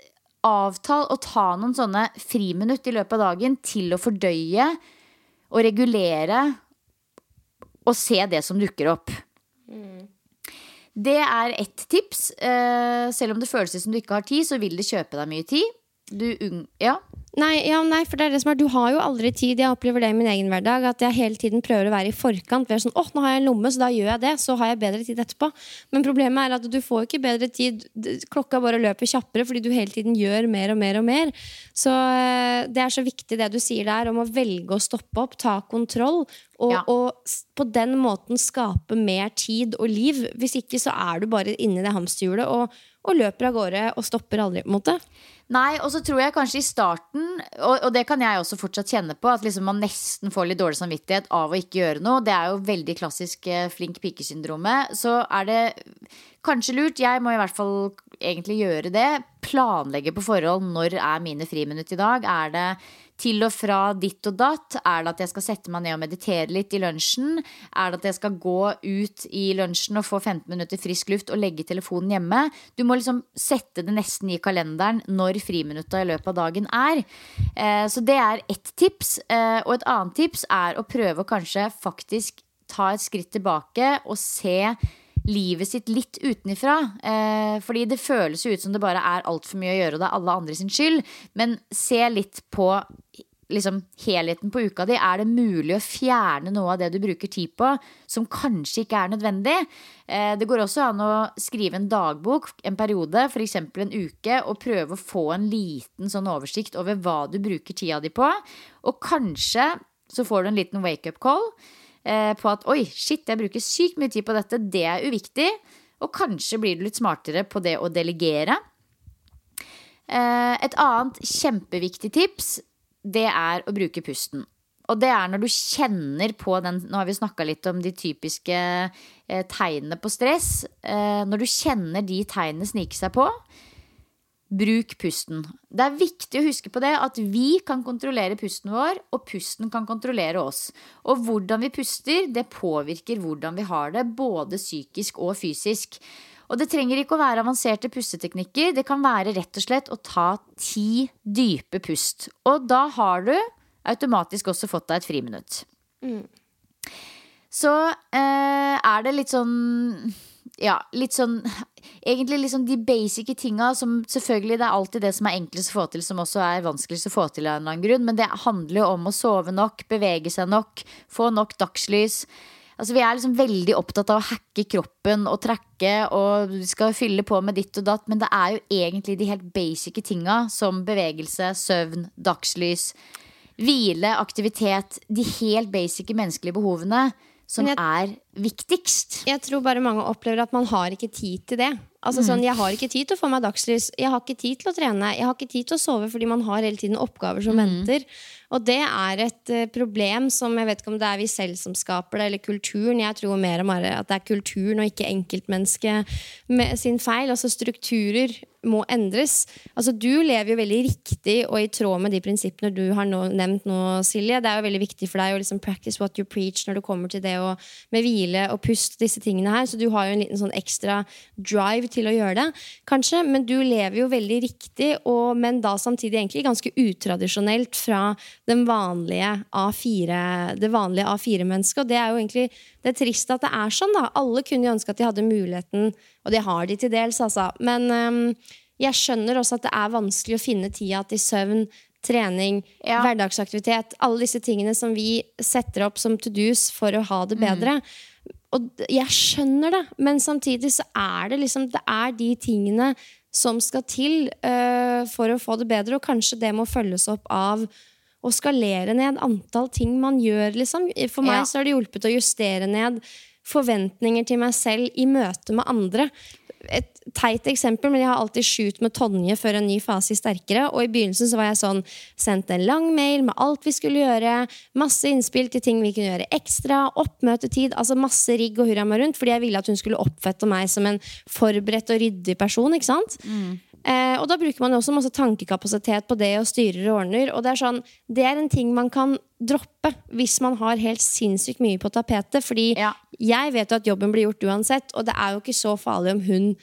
avtal å ta noen sånne friminutt i løpet av dagen til å fordøye og regulere og se det som dukker opp. Mm. Det er ett tips. Eh, selv om det føles som du ikke har tid, så vil det kjøpe deg mye tid. Du, ja. Nei, ja, nei, for det er det som er Du har jo aldri tid. Jeg opplever det i min egen hverdag. At jeg hele tiden prøver å være i forkant. Ved sånn, åh, nå har jeg en lomme, så da gjør jeg det. Så har jeg bedre tid etterpå. Men problemet er at du får ikke bedre tid. Klokka bare løper kjappere fordi du hele tiden gjør mer og mer og mer. Så eh, det er så viktig det du sier der om å velge å stoppe opp, ta kontroll. Og, ja. og, på den måten skape mer tid og liv. Hvis ikke så er du bare inni det hamsterhjulet og, og løper av gårde og stopper aldri. på en måte Nei, og så tror jeg kanskje i starten, og, og det kan jeg også fortsatt kjenne på, at liksom man nesten får litt dårlig samvittighet av å ikke gjøre noe. Det er jo veldig klassisk eh, flink pike-syndromet. Så er det kanskje lurt, jeg må i hvert fall egentlig gjøre det, planlegge på forhold. når er mine friminutt i dag. Er det til og fra ditt og datt? Er det at jeg skal sette meg ned og meditere litt i lunsjen? Er det at jeg skal gå ut i lunsjen og få 15 minutter frisk luft og legge telefonen hjemme? Du må liksom sette det nesten i kalenderen når friminutta i løpet av dagen er. Eh, så det er ett tips. Eh, og et annet tips er å prøve å kanskje faktisk ta et skritt tilbake og se livet sitt litt utenifra. Eh, fordi det føles jo ut som det bare er altfor mye å gjøre, og det er alle andre sin skyld. Men se litt på liksom, helheten på uka di. Er det mulig å fjerne noe av det du bruker tid på, som kanskje ikke er nødvendig? Eh, det går også an å skrive en dagbok en periode, f.eks. en uke, og prøve å få en liten sånn oversikt over hva du bruker tida di på. Og kanskje så får du en liten wake-up call på at oi, shit, jeg bruker sykt mye tid på dette, det er uviktig. Og kanskje blir du litt smartere på det å delegere. Eh, et annet kjempeviktig tips, det er å bruke pusten. Og det er når du kjenner på den Nå har vi snakka litt om de typiske eh, tegnene på stress. Eh, når du kjenner de tegnene snike seg på, Bruk pusten. Det er viktig å huske på det at vi kan kontrollere pusten vår, og pusten kan kontrollere oss. Og hvordan vi puster, det påvirker hvordan vi har det, både psykisk og fysisk. Og det trenger ikke å være avanserte pusteteknikker. Det kan være rett og slett å ta ti dype pust. Og da har du automatisk også fått deg et friminutt. Mm. Så eh, er det litt sånn Ja, litt sånn egentlig liksom de basic tinga som selvfølgelig det er alltid det som er enklest å få til, som også er vanskeligst å få til av en eller annen grunn. Men det handler jo om å sove nok, bevege seg nok, få nok dagslys. Altså Vi er liksom veldig opptatt av å hacke kroppen og trekke og vi skal fylle på med ditt og datt, men det er jo egentlig de helt basic tinga som bevegelse, søvn, dagslys, hvile, aktivitet. De helt basic menneskelige behovene som jeg, er viktigst. Jeg tror bare mange opplever at man har ikke tid til det. Altså mm. sånn, Jeg har ikke tid til å få meg dagslys, jeg har ikke tid til å trene, jeg har ikke tid til å sove fordi man har hele tiden oppgaver som mm. venter. Og det er et uh, problem som jeg vet ikke om det er vi selv som skaper det, eller kulturen. Jeg tror mer og mer at det er kulturen og ikke enkeltmennesket sin feil. Altså strukturer må endres. Altså Du lever jo veldig riktig og i tråd med de prinsippene du har nå, nevnt nå, Silje. Det er jo veldig viktig for deg å liksom practice what you preach når det kommer til det å, med hvile og pust, disse tingene her. Så du har jo en liten sånn ekstra drive til å gjøre det, kanskje. Men du lever jo veldig riktig, og, men da samtidig egentlig ganske utradisjonelt fra vanlige A4, det vanlige A4-mennesket. Og det er jo egentlig det er trist at det er sånn. da. Alle kunne jo ønske at de hadde muligheten, og det har de til dels, altså. Men um, jeg skjønner også at det er vanskelig å finne tida til søvn, trening, ja. hverdagsaktivitet. Alle disse tingene som vi setter opp som to do's for å ha det bedre. Mm. og jeg skjønner det, men samtidig så er det liksom Det er de tingene som skal til uh, for å få det bedre, og kanskje det må følges opp av å skalere ned antall ting man gjør, liksom. For meg Ja. så har det hjulpet å justere ned forventninger til meg selv i møte med andre. Et teit eksempel, men jeg har alltid shoot med Tonje før en ny fase i Sterkere. Og i begynnelsen så var jeg sånn Sendte en lang mail med alt vi skulle gjøre. Masse innspill til ting vi kunne gjøre ekstra. Oppmøtetid. Altså masse rigg og hurra meg rundt. Fordi jeg ville at hun skulle oppfatte meg som en forberedt og ryddig person. ikke sant? Eh, og da bruker man jo også masse tankekapasitet på det og styrer og ordner. Og det er sånn, det er en ting man kan droppe hvis man har helt sinnssykt mye på tapetet. Fordi Ja. jeg vet jo at jobben blir gjort uansett, og det er jo ikke så farlig om hun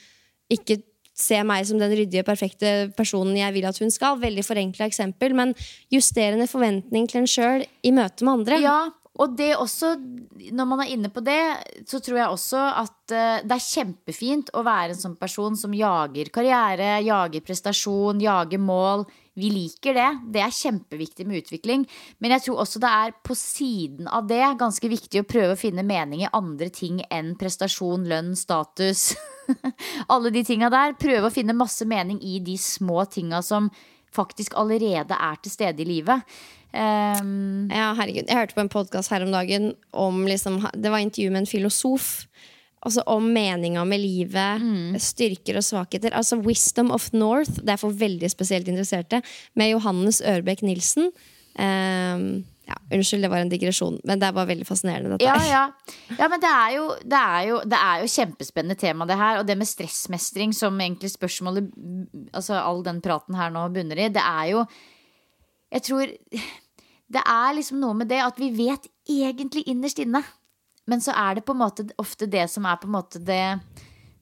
ikke ser meg som den ryddige, perfekte personen jeg vil at hun skal. Veldig forenkla eksempel, men justerende forventning til en sjøl i møte med andre. Ja, og det også, når man er inne på det, så tror jeg også at eh, det er kjempefint å være en sånn person som jager karriere, jager prestasjon, jager mål. Vi liker det. Det er kjempeviktig med utvikling. Men jeg tror også det er på siden av det ganske viktig å prøve å finne mening i andre ting enn prestasjon, lønn, status. Alle de tinga der. Prøve å finne masse mening i de små tinga som faktisk allerede er til stede i livet. Ehm, Ja, herregud. Jeg hørte på en podkast her om dagen om liksom, Det var intervju med en filosof. Altså om meninga med livet, styrker og svakheter. Altså Wisdom of North, det er for veldig spesielt interesserte, med Johannes Ørbekk Nilsen. Um, ja, unnskyld, det var en digresjon, men det var veldig fascinerende. Ja, ja. ja men det er, jo, det, er jo, det er jo kjempespennende tema, det her. Og det med stressmestring, som egentlig spørsmålet Altså all den praten her nå bunner i, det er jo Jeg tror Det er liksom noe med det at vi vet egentlig innerst inne. Men så er det på en måte ofte det som er på en måte det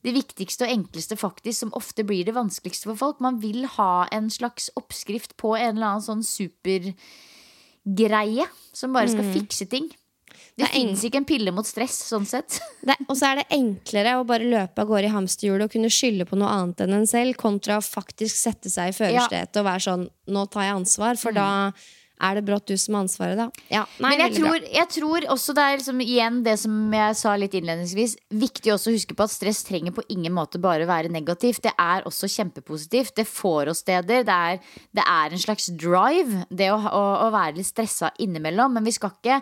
det viktigste og enkleste faktisk, som ofte blir det vanskeligste for folk. Man vil ha en slags oppskrift på en eller annen sånn supergreie som bare skal fikse ting. Det, Det fins ikke en pille mot stress, sånn sett. Og så er det enklere å bare løpe av gårde i hamsterhjulet og kunne skylde på noe annet enn en selv, kontra å faktisk sette seg i førersetet og være sånn Nå tar jeg ansvar, for da er det brått du som har ansvaret, da. Ja, nei, Men jeg tror, jeg tror også det er liksom, igjen det som jeg sa litt innledningsvis, viktig også å huske på at stress trenger på ingen måte bare være negativt. Det er også kjempepositivt. Det får oss steder. Det er, det er en slags drive, det å, å, å være litt stressa innimellom. Men vi skal ikke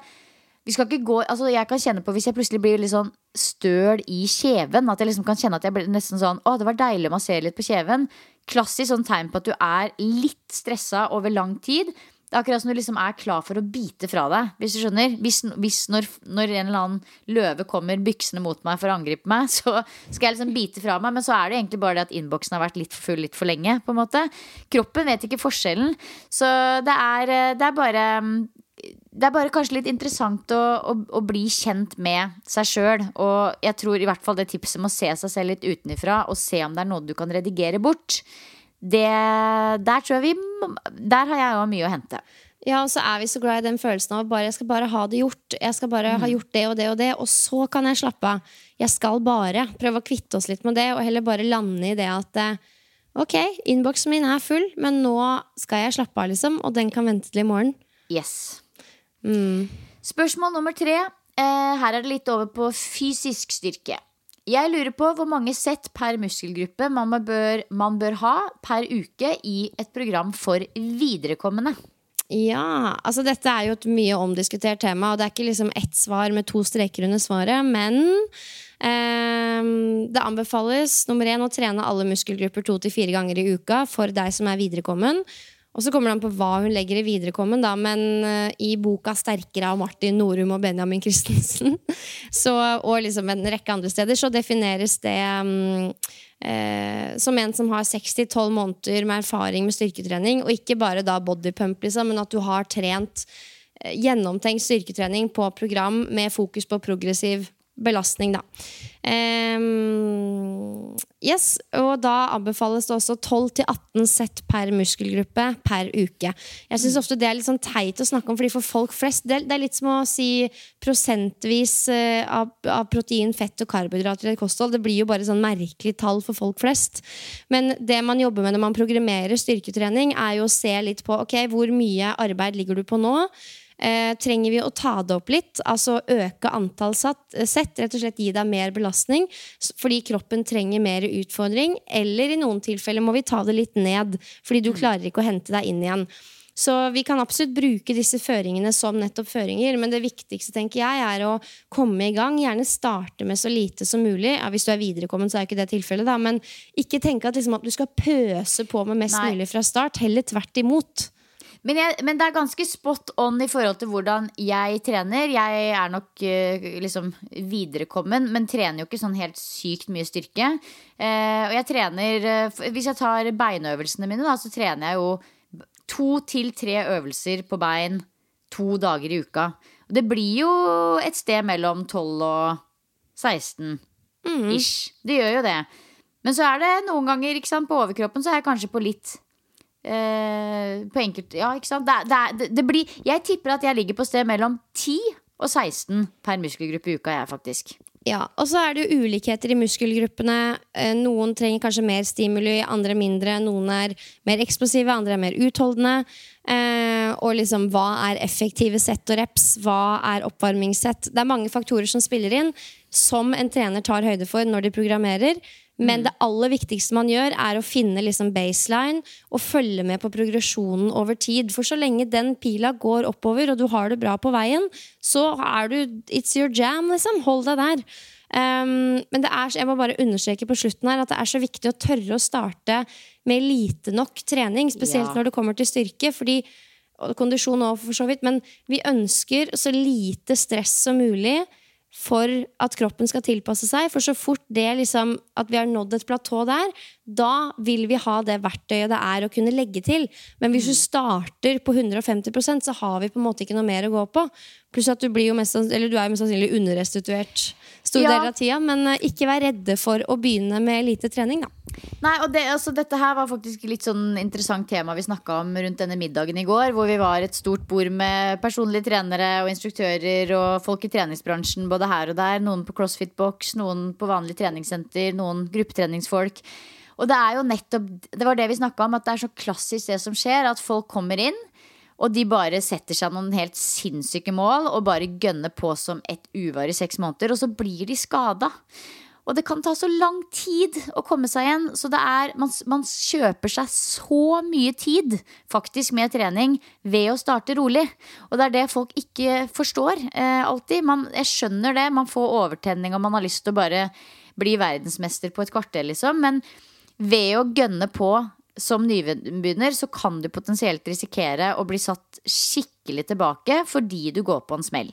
vi skal ikke gå, altså Jeg kan kjenne på hvis jeg plutselig blir litt sånn støl i kjeven. At jeg liksom kan kjenne at jeg blir nesten sånn Å, det var deilig å massere litt på kjeven. Klassisk sånn tegn på at du er litt stressa over lang tid. Det er akkurat som du liksom er klar for å bite fra deg. Hvis du skjønner Hvis, hvis når, når en eller annen løve kommer byksende mot meg for å angripe meg, så skal jeg liksom bite fra meg. Men så er det egentlig bare det at innboksen har vært litt full litt for lenge. på en måte Kroppen vet ikke forskjellen. Så det er, eh, det er bare det er bare kanskje litt interessant å, å, å bli kjent med seg sjøl. Og jeg tror i hvert fall det tipset med å se seg selv litt utenfra og se om det er noe du kan redigere bort. Det, der tror jeg vi Der har jeg òg mye å hente. Ja, og så er vi så glad i den følelsen av bare, jeg skal bare ha det gjort. Jeg skal bare ha gjort det og det og det, og så kan jeg slappe av. Jeg skal bare prøve å kvitte oss litt med det, og heller bare lande i det at eh, ok, innboksen min er full, men nå skal jeg slappe av, liksom, og den kan vente til i morgen. Yes. Spørsmål nummer tre. Eh, her er det litt over på fysisk styrke. Jeg lurer på hvor mange sett per muskelgruppe man bør, man bør ha per uke i et program for viderekommende. Ja, altså dette er jo et mye omdiskutert tema, og det er ikke liksom ett svar med to streker under svaret, men eh, det anbefales nummer én å trene alle muskelgrupper to til fire ganger i uka for deg som er viderekommen. Og så kommer det an på hva hun legger i viderekommen, da, men uh, i boka 'Sterkere' av Martin Norum og Benjamin Christensen, og liksom en rekke andre steder, så defineres det um, uh, som en som har 6-12 måneder med erfaring med styrketrening, og ikke bare da bodypump, liksom, men at du har trent uh, gjennomtenkt styrketrening på program med fokus på progressiv belastning, da. Um, yes, og da anbefales det også 12-18 sett per muskelgruppe per uke. Jeg syns ofte det er litt sånn teit å snakke om, fordi for folk flest Det, det er litt som å si prosentvis eh, av, av protein, fett og karbohydrater i et kosthold. Det blir jo bare sånn merkelig tall for folk flest. Men det man jobber med når man programmerer styrketrening, er jo å se litt på ok, hvor mye arbeid ligger du på nå. Eh, trenger vi å ta det opp litt? Altså øke antall satt, sett, rett og slett gi deg mer belastning fordi kroppen trenger mer utfordring? Eller i noen tilfeller må vi ta det litt ned fordi du klarer ikke å hente deg inn igjen. Så vi kan absolutt bruke disse føringene som nettopp føringer, men det viktigste tenker jeg er å komme i gang. Gjerne starte med så lite som mulig. Ja, hvis du er viderekommen, så er ikke det tilfellet, da. Men ikke tenke at, liksom, at du skal pøse på med mest Nei. mulig fra start. Heller tvert imot. Men, jeg, men, det er ganske spot on i forhold til hvordan jeg trener. Jeg er nok uh, liksom viderekommen, men trener jo ikke sånn helt sykt mye styrke. Uh, og jeg trener uh, Hvis jeg tar beinøvelsene mine, da, så trener jeg jo to til tre øvelser på bein to dager i uka. Og det blir jo et sted mellom 12 og 16 mm. ish. Det gjør jo det. Men så er det noen ganger sant, på overkroppen så er jeg kanskje på litt eh, På enkelt Ja, ikke sant. Det, det, det, blir Jeg tipper at jeg ligger på sted mellom 10 og 16 per muskelgruppe i uka, jeg, faktisk. Ja, Og så er det jo ulikheter i muskelgruppene. Eh, noen trenger kanskje mer stimuli, andre mindre. Noen er mer eksplosive, andre er mer utholdende. Eh, og liksom, hva er effektive sett og reps? Hva er oppvarmingssett? Det er mange faktorer som spiller inn, som en trener tar høyde for når de programmerer. Men mm. det aller viktigste man gjør, er å finne liksom baseline og følge med på progresjonen over tid. For så lenge den pila går oppover, og du har det bra på veien, så er du It's your jam, liksom. Hold deg der. Um, men det er, jeg må bare understreke på slutten her at det er så viktig å tørre å starte med lite nok trening. Spesielt ja. når det kommer til styrke. fordi og kondisjon òg, for så vidt. Men vi ønsker så lite stress som mulig for at kroppen skal tilpasse seg. For så fort det liksom, at vi har nådd et platå der, da vil vi ha det verktøyet det er å kunne legge til. Men hvis du mm. starter på 150% så har vi på en måte ikke noe mer å gå på. Pluss at du, blir jo mest, eller du er jo mest sannsynlig underrestituert stor ja. del av tida. Men eh, ikke vær redde for å begynne med lite trening, da. Nei, og det, altså, Dette her var faktisk litt sånn interessant tema vi snakka om rundt denne middagen i går. Hvor vi var et stort bord med personlige trenere og instruktører og folk i treningsbransjen både her og der. Noen på CrossFit-boks, noen på vanlig treningssenter, noen gruppetreningsfolk. Og det er jo nettopp Det var det vi snakka om, at det er så klassisk det som skjer. At folk kommer inn og de bare setter seg noen helt sinnssyke mål og bare gønner på som et uvar i seks måneder. Og så blir de skada. Og det kan ta så lang tid å komme seg igjen. Så det er, man, man, kjøper seg så mye tid faktisk med trening ved å starte rolig. Og det er det folk ikke forstår eh, alltid. Man, jeg skjønner det. Man får overtenning og man har lyst til å bare bli verdensmester på et kvarter, liksom. Men ved å gønne på som nybegynner så kan du potensielt risikere å bli satt skikkelig tilbake fordi du går på en smell.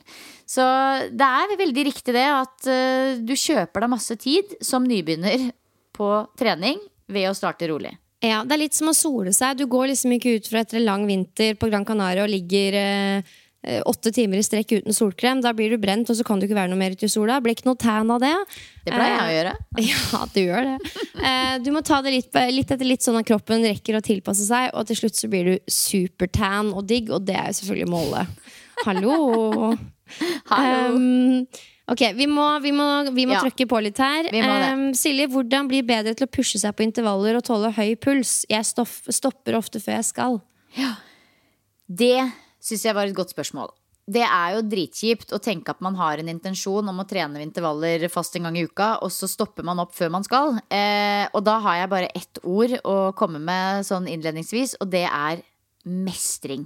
Så det er veldig riktig det at uh, du kjøper deg masse tid som nybegynner på trening ved å starte rolig. Ja, Det er litt som å sole seg. Du går liksom ikke ut fra etter en lang vinter på Gran Canaria og ligger Eh, åtte timer i strekk uten solkrem. Da blir du brent, og så kan du ikke være noe mer ute i sola. Blir ikke noe tan av det. Det pleier jeg å gjøre. Eh, ja, du gjør det. Eh, du må ta det litt, litt, etter litt, sånn at kroppen rekker å tilpasse seg, og til slutt så blir du supertan og digg, og det er jo selvfølgelig målet. Hallo! Hallo. Um, ok, vi må, vi må, vi må ja. trykke på litt her. Um, Silje, hvordan bli bedre til å pushe seg på intervaller og tåle høy puls? Jeg stoff, stopper ofte før jeg skal. Ja. Det syns jeg var et godt spørsmål. Det er jo dritkjipt å tenke at man har en intensjon om å trene intervaller fast en gang i uka, og så stopper man opp før man skal. Eh, og da har jeg bare ett ord å komme med sånn innledningsvis, og det er mestring.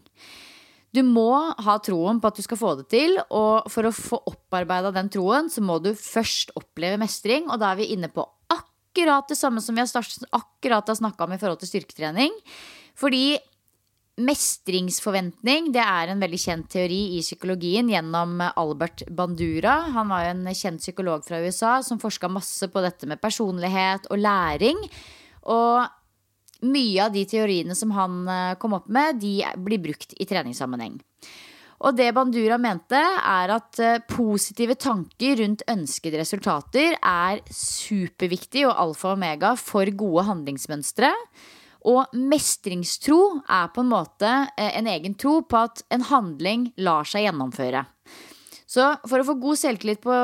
Du må ha troen på at du skal få det til, og for å få opparbeida den troen, så må du først oppleve mestring, og da er vi inne på akkurat det samme som vi har akkurat har snakka om i forhold til styrketrening. Fordi Mestringsforventning det er en veldig kjent teori i psykologien gjennom Albert Bandura. Han var jo en kjent psykolog fra USA som forska masse på dette med personlighet og læring. Og mye av de teoriene som han eh, kom opp med, de blir brukt i treningssammenheng. Og det Bandura mente, er at eh, positive tanker rundt ønskede resultater er superviktig og alfa og omega for gode handlingsmønstre. Og mestringstro er på en måte eh, en egen tro på at en handling lar seg gjennomføre. Så for å få god selvtillit på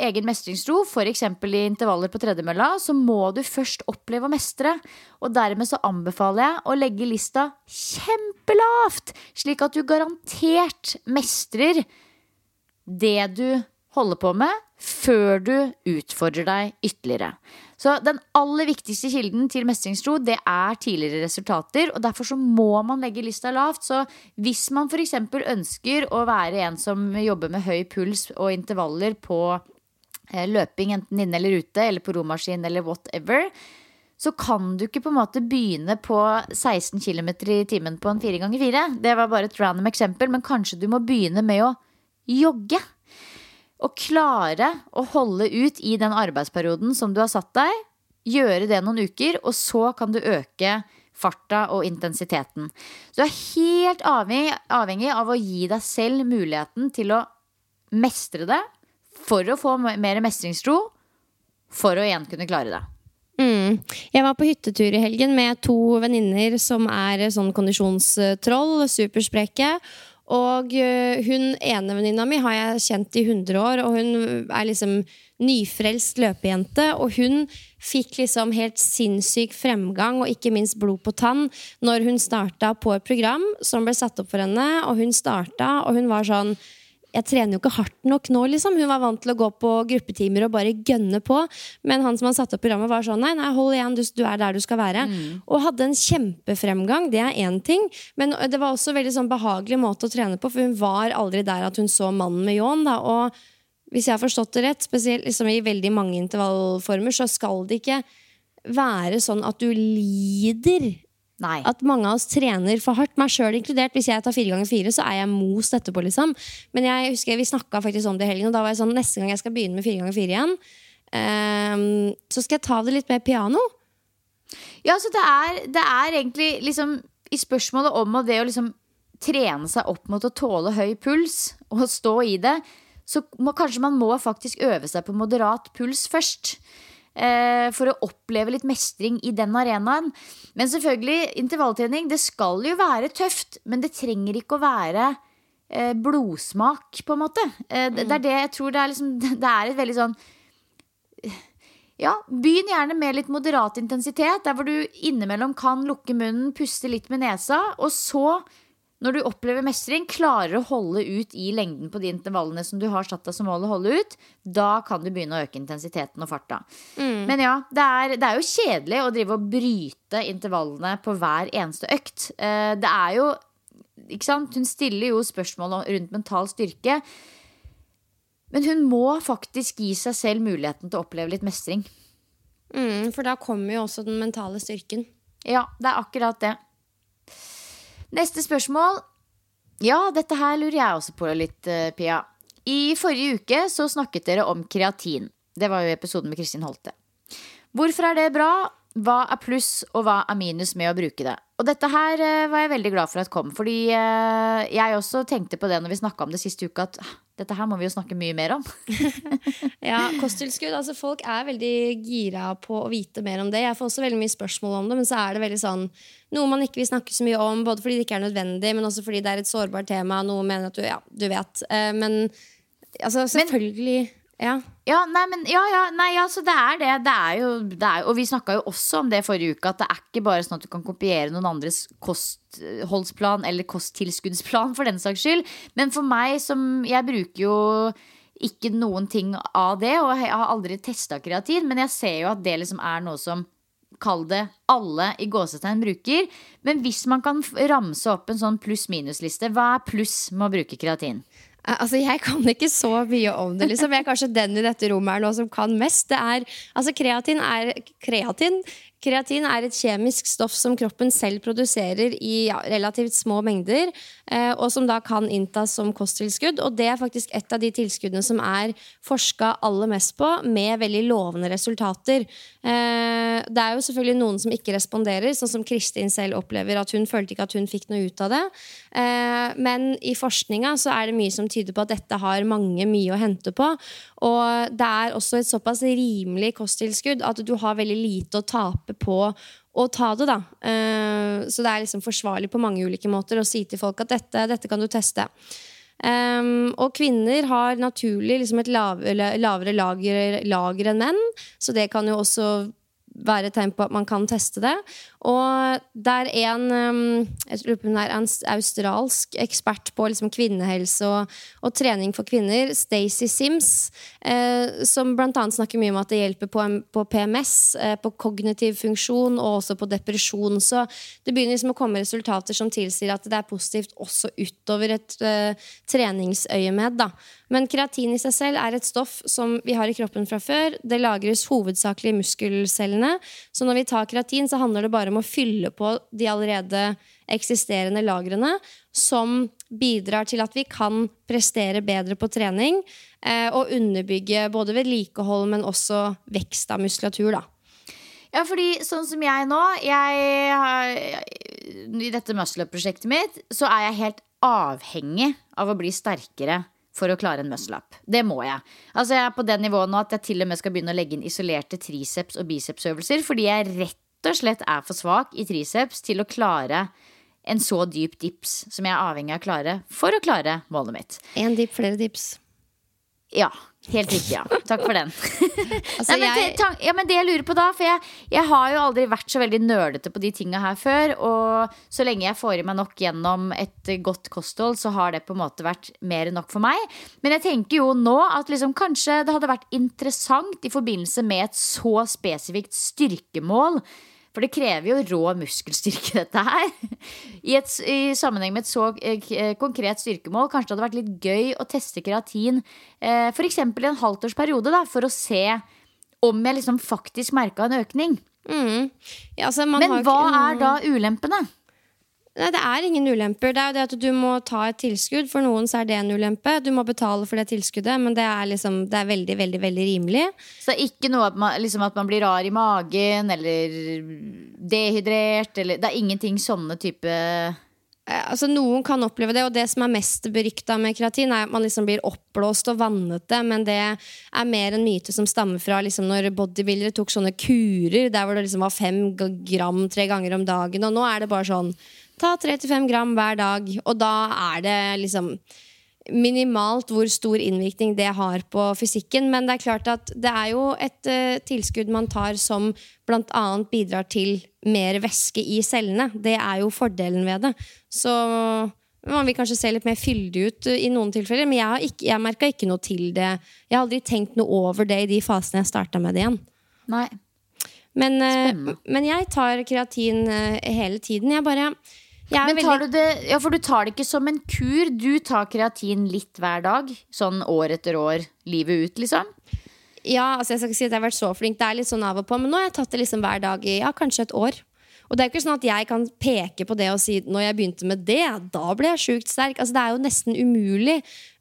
egen mestringstro, f.eks. i intervaller på tredemølla, så må du først oppleve å mestre. Og dermed så anbefaler jeg å legge lista kjempelavt, slik at du garantert mestrer det du holder på med, før du utfordrer deg ytterligere. Så den aller viktigste kilden til mestringstro det er tidligere resultater. og Derfor så må man legge lista lavt. Så hvis man f.eks. ønsker å være en som jobber med høy puls og intervaller på eh, løping, enten inne eller ute, eller på romaskin eller whatever, så kan du ikke på en måte begynne på 16 km i timen på en 4x4. Det var bare et random eksempel, men kanskje du må begynne med å jogge. Å klare å holde ut i den arbeidsperioden som du har satt deg, gjøre det noen uker, og så kan du øke farta og intensiteten. Så du er helt avhengig, avhengig av å gi deg selv muligheten til å mestre det for å få mer mestringstro, for å igjen kunne klare det. Mm. Jeg var på hyttetur i helgen med to venninner som er sånn kondisjonstroll, superspreke. Og eh, hun ene venninna mi har jeg kjent i 100 år, og hun er liksom nyfrelst løpejente. Og hun fikk liksom helt sinnssyk fremgang og ikke minst blod på tann når hun starta på et program som ble satt opp for henne, og hun starta, og hun var sånn jeg trener jo ikke hardt nok nå, liksom. Hun var vant til å gå på gruppetimer og bare gønne på. Men han som hadde satt opp programmet, var sånn nei, nei, hold igjen, du, du er der du skal være. Mm. Og hadde en kjempefremgang, det er én ting. Men det var også veldig sånn behagelig måte å trene på, for hun var aldri der at hun så mannen med ljåen. Og hvis jeg har forstått det rett, spesielt liksom i veldig mange intervallformer, så skal det ikke være sånn at du lider Nei. At mange av oss trener for hardt, meg sjøl inkludert. Hvis jeg tar fire ganger fire, så er jeg most etterpå, liksom. Men jeg husker vi snakka faktisk om det i helgen, og da var jeg sånn neste gang jeg skal begynne med fire ganger fire igjen, um, så skal jeg ta det litt mer piano. Ja, så det er, det er egentlig liksom i spørsmålet om og det å liksom trene seg opp mot å tåle høy puls og stå i det, så må, kanskje man må faktisk øve seg på moderat puls først. Eh, for å oppleve litt mestring i den arenaen. Men selvfølgelig, intervalltrening det skal jo være tøft, men det trenger ikke å være eh, blodsmak, på en måte. Eh, det, det, er det jeg tror det er liksom Det er et veldig sånn ja, Begynn gjerne med litt moderat intensitet, der hvor du innimellom kan lukke munnen, puste litt med nesa, og så når du opplever mestring, klarer å holde ut i lengden på de intervallene som du har satt deg som mål å holde ut, da kan du begynne å øke intensiteten og farta. Mm. Men ja, det er, det er, jo kjedelig å drive og bryte intervallene på hver eneste økt. Eh, det er jo ikke sant? Hun stiller jo spørsmål rundt mental styrke. Men hun må faktisk gi seg selv muligheten til å oppleve litt mestring. Mm, for da kommer jo også den mentale styrken. Ja, det er akkurat det. Neste spørsmål. Ja, dette her lurer jeg også på litt, eh, Pia. I forrige uke så snakket dere om kreatin. Det var jo episoden med Kristin Holte. Hvorfor er det bra? Hva er pluss, og hva er minus med å bruke det? Og dette her uh, var jeg veldig glad for at kom, fordi uh, jeg også tenkte på det når vi snakka om det siste uka, at uh, dette her må vi jo snakke mye mer om. ja, kosttilskudd. Altså folk er veldig gira på å vite mer om det. Jeg får også veldig mye spørsmål om det, men så er det veldig sånn noe man ikke vil snakke så mye om, både fordi det ikke er nødvendig, men også fordi det er et sårbart tema. Noe mener at du, ja, du vet. men altså, selvfølgelig men, ja. Ja, nei, men, ja, ja, nei, altså, det er det. det, er jo, det er, og vi snakka jo også om det forrige uke, at det er ikke bare sånn at du kan kopiere noen andres kostholdsplan eller kosttilskuddsplan, for den saks skyld. Men for meg som Jeg bruker jo ikke noen ting av det, og jeg har aldri testa kreatin, men jeg ser jo at det liksom er noe som Kall det alle i gåsetegn bruker. Men hvis man kan ramse opp en sånn pluss-minus-liste, hva er pluss med å bruke kreatin? Altså, Jeg kan ikke så mye om det. liksom Jeg er kanskje den i dette rommet her nå som kan mest. Det er, altså Kreatin er kreatin. Kreatin er et kjemisk stoff som kroppen selv produserer i ja, relativt små mengder, eh, og som da kan inntas som kosttilskudd. Og det er faktisk et av de tilskuddene som er forska aller mest på, med veldig lovende resultater. Eh, det er jo selvfølgelig noen som ikke responderer, sånn som Kristin selv opplever at hun følte ikke at hun fikk noe ut av det. Eh, men i forskninga så er det mye som tyder på at dette har mange mye å hente på. Og det er også et såpass rimelig kosttilskudd at du har veldig lite å tape på å ta det. da. Eh, så det er liksom forsvarlig på mange ulike måter å si til folk at dette, dette kan du teste. Um, og kvinner har naturlig liksom et lavere, lavere lager, lager enn menn, så det kan jo også være et tegn på at man kan teste det. Og det er en um, jeg tror hun er en australsk ekspert på liksom kvinnehelse og, og, trening for kvinner, Stacey Sims, eh, som bl.a. snakker mye om at det hjelper på, på PMS, eh, på kognitiv funksjon og også på depresjon. Så det begynner liksom å komme resultater som tilsier at det er positivt også utover et eh, treningsøyemed. Da. Men kreatin i seg selv er et stoff som vi har i kroppen fra før. Det lagres hovedsakelig i muskelcellene. Så når vi tar kreatin, så handler det bare bare om å fylle på de allerede eksisterende lagrene, som bidrar til at vi kan prestere bedre på trening eh, og underbygge både vedlikehold, men også vekst av muskulatur. da. Ja, fordi sånn som jeg nå jeg har, I dette muscle up-prosjektet mitt så er jeg helt avhengig av å bli sterkere for å klare en muscle up. Det må jeg. Altså Jeg er på det nivået nå at jeg til og med skal begynne å legge inn isolerte triceps- og bicepsøvelser fordi jeg rett og slett er for svak i triceps til å klare en så dyp dips som jeg er avhengig av å klare for å klare målet mitt. En dip, flere dips. Ja. Helt riktig, ja. Takk for den. altså, Nei, men, jeg... ja, men det jeg lurer på da For jeg, jeg har jo aldri vært så veldig nølete på de tinga her før. Og så lenge jeg får i meg nok gjennom et godt kosthold, så har det på en måte vært mer enn nok for meg. Men jeg tenker jo nå at liksom, kanskje det hadde vært interessant i forbindelse med et så spesifikt styrkemål for det krever jo rå muskelstyrke, dette her. I, et, I, sammenheng med et så eh, konkret styrkemål. Kanskje det hadde vært litt gøy å teste kreatin eh, f.eks. i en halvtårsperiode, da, for å se om jeg liksom faktisk merka en økning. Mm. Ja, altså, Men hva ikke... er da ulempene? Nei, det er ingen ulemper. Det er jo det at du må ta et tilskudd. For noen så er det en ulempe. Du må betale for det tilskuddet, men det er, liksom, det er veldig veldig, veldig rimelig. Så det er ikke noe at man, liksom at man blir rar i magen eller dehydrert eller Det er ingenting sånne type eh, Altså Noen kan oppleve det, og det som er mest berykta med kreatin, er at man liksom blir oppblåst og vannete, men det er mer en myte som stammer fra liksom når bodybuildere tok sånne kurer der hvor det liksom var fem gram tre ganger om dagen, og nå er det bare sånn Ta 3-5 gram hver dag, og da er det liksom minimalt hvor stor innvirkning det har på fysikken. Men det er klart at det er jo et uh, tilskudd man tar som bl.a. bidrar til mer væske i cellene. Det er jo fordelen ved det. Så man vil kanskje se litt mer fyldig ut i noen tilfeller, men jeg, har ikke, jeg merka ikke noe til det. Jeg har aldri tenkt noe over det i de fasene jeg starta med det igjen. Nei. Men, uh, men jeg tar kreatin hele tiden. Jeg bare men tar du det, ja, for du tar det ikke som en kur. Du tar kreatin litt hver dag. Sånn år etter år, livet ut, liksom. Ja, altså jeg skal ikke si at jeg har vært så flink. Det er litt sånn av og på. Men nå har jeg tatt det liksom hver dag i ja, kanskje et år. Og det er ikke sånn at jeg kan peke på det og si når jeg begynte med det, da ble jeg sjukt sterk. Altså, det er jo nesten umulig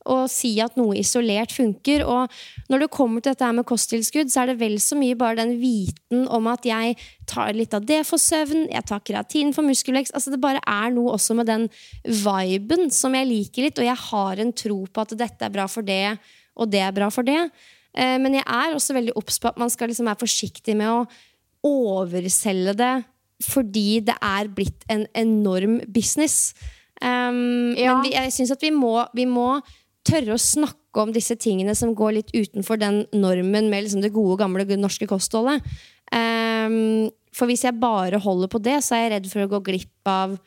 å si at noe isolert funker. Og når det kommer til dette her med kosttilskudd, så er det vel så mye bare den viten om at jeg tar litt av det for søvn, jeg tar kreatin for muskelvekst. Altså, det bare er noe også med den viben som jeg liker litt, og jeg har en tro på at dette er bra for det, og det er bra for det. Eh, men jeg er også veldig obs på at man skal liksom være forsiktig med å overselge det fordi det er blitt en enorm business. Um, ja. Men vi, jeg syns at vi må, vi må, tørre å snakke om disse tingene som går litt utenfor den normen med liksom det gode, gamle norske kostholdet. Um, for hvis jeg bare holder på det, så er jeg redd for å gå glipp av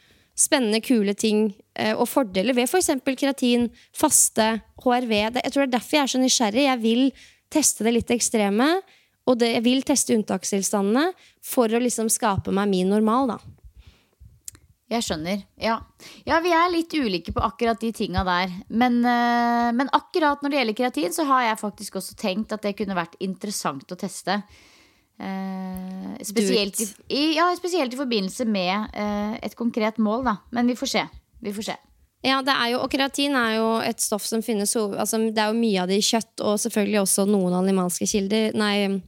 spennende, kule ting uh, og fordeler ved f.eks. For kreatin, faste, HRV. Det, jeg tror det er derfor jeg er så nysgjerrig. Jeg vil teste det litt ekstreme. Og det, jeg vil teste unntakstilstandene for å liksom skape meg min normal, da. Jeg skjønner. Ja. ja. vi er litt ulike på akkurat de tinga der. Men, uh, men, akkurat når det gjelder kreatin, så har jeg faktisk også tenkt at det kunne vært interessant å teste. Uh, spesielt, i, ja, spesielt, i, forbindelse med uh, et konkret mål, da. Men vi får se. Vi får se. Ja, det er jo, og Kreatin er jo et stoff som finnes altså, Det er jo mye av det i kjøtt, og selvfølgelig også noen animalske kilder. Nei,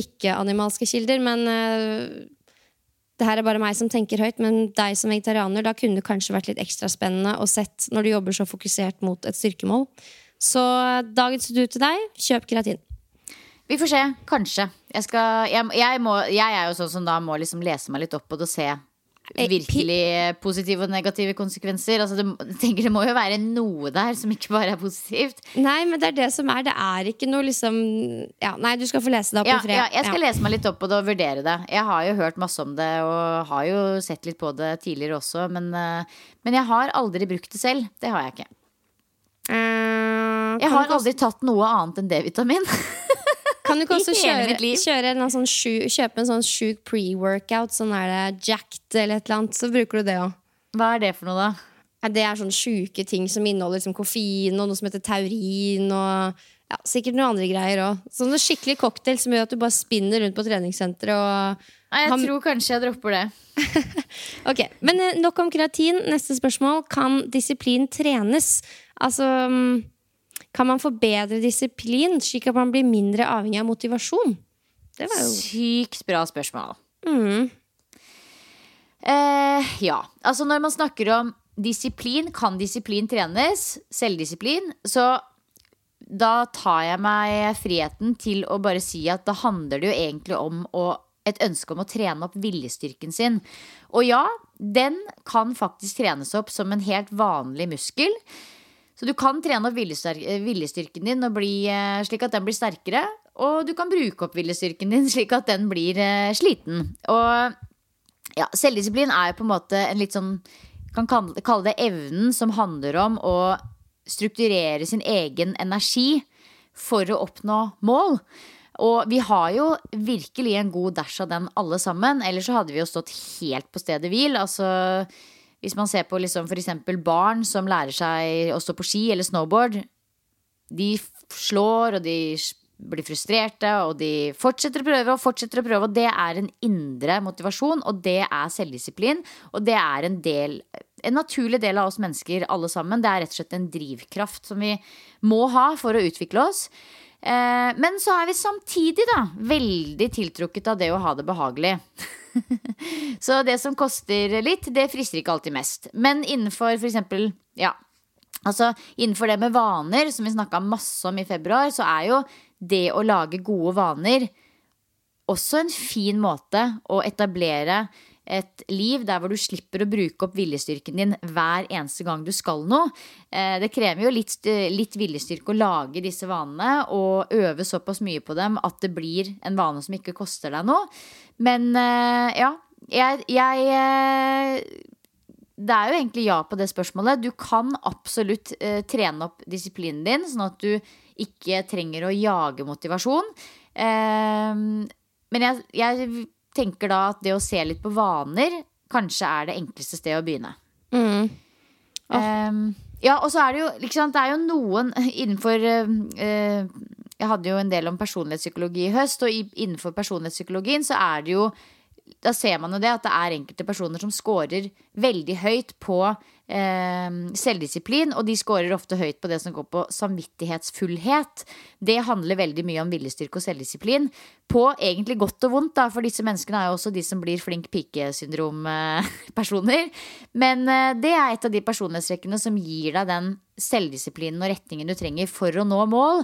ikke-animalske kilder. Men det her er bare meg som tenker høyt. Men deg som vegetarianer, da kunne det kanskje vært litt ekstra spennende å sett når du jobber så fokusert mot et styrkemål. Så dagens du til deg, kjøp kreatin. Vi får se. Kanskje. Jeg, skal, jeg, jeg, må, jeg, er jo sånn som da må liksom lese meg litt opp på det og se Eh, virkelig positive og negative konsekvenser. Altså det, tenker det må jo være noe der som ikke bare er positivt. Nei, men det er det som er. Det er ikke noe liksom ja, Nei, du skal få lese det opp Ja, i fred. ja, jeg skal Ja. lese meg litt opp på det og vurdere det. Jeg har jo hørt masse om det og har jo sett litt på det tidligere også, men, eh, men jeg har aldri brukt det selv. Det har jeg ikke. Eh, Jeg har aldri tatt noe annet enn D-vitamin. Kan du ikke også kjøre, kjøre en sånn sju, kjøpe en sånn sjuk pre-workout, sånn er det jacked eller et eller annet, så bruker du det òg. Hva er det for noe, da? Det er sånne sjuke ting som inneholder liksom koffein og noe som heter taurin og ja, sikkert noen andre greier òg. Sånn skikkelig cocktail som gjør at du bare spinner rundt på treningssenteret og Nei, jeg tror kanskje jeg dropper det. Ok, Men eh, nok om kreatin. Neste spørsmål. Kan disiplin trenes? Altså mm, Kan man forbedre disiplin slik at man blir mindre avhengig av motivasjon? Det var jo Sykt bra spørsmål. mm. Eh, ja. Altså, når man snakker om disiplin, kan disiplin trenes? Selvdisiplin. Så da tar jeg meg friheten til å bare si at da handler det jo egentlig om å, et ønske om å trene opp viljestyrken sin. Og ja, den kan faktisk trenes opp som en helt vanlig muskel. Så du kan trene opp viljestyr- eh, viljestyrken din bli, eh, slik at den blir sterkere. Og du kan bruke opp viljestyrken din slik at den blir eh, sliten. Og ja, selvdisiplin er jo på en måte en litt sånn Kan kalle det evnen som handler om å strukturere sin egen energi for å oppnå mål. Og vi har jo virkelig en god dash av den alle sammen. Ellers så hadde vi jo stått helt på stedet hvil. Altså, hvis man ser på liksom f.eks. barn som lærer seg å stå på ski eller snowboard. De slår, og de blir frustrerte, og de fortsetter å prøve og fortsetter å prøve. Og det er en indre motivasjon, og det er selvdisiplin. Og det er en del en naturlig del av oss mennesker alle sammen. Det er rett og slett en drivkraft som vi må ha for å utvikle oss. Eh, men så er vi samtidig da veldig tiltrukket av det å ha det behagelig. så det som koster litt, det frister ikke alltid mest. Men innenfor f.eks. ja, altså innenfor det med vaner, som vi snakka masse om i februar, så er jo det å lage gode vaner også en fin måte å etablere et liv der hvor du slipper å bruke opp viljestyrken din hver eneste gang du skal noe. Eh, Det krever jo litt, litt viljestyrke å lage disse vanene og øve såpass mye på dem at det blir en vane som ikke koster deg noe. Men eh, ja, jeg, jeg eh, det er jo egentlig ja på det spørsmålet. Du kan absolutt eh, trene opp disiplinen din, sånn at du ikke trenger å jage motivasjon. Eh, men jeg, jeg tenker da at det å se litt på vaner kanskje er det enkleste stedet å begynne. Mm. Eh, ja, og så er det jo liksom, Det er jo noen innenfor eh, eh, Jeg hadde jo en del om personlighetspsykologi i høst, og i, innenfor personlighetspsykologien så er det jo da ser man jo det at det er enkelte personer som scorer veldig høyt på eh, selvdisiplin, og de scorer ofte høyt på det som går på samvittighetsfullhet. Det handler veldig mye om viljestyrke og selvdisiplin. På egentlig godt og vondt, da, for disse menneskene er jo også de som blir flink pike-syndrom-personer. Men eh, det er et av de personlighetstrekkene som gir deg den selvdisiplinen og retningen du trenger for å nå mål.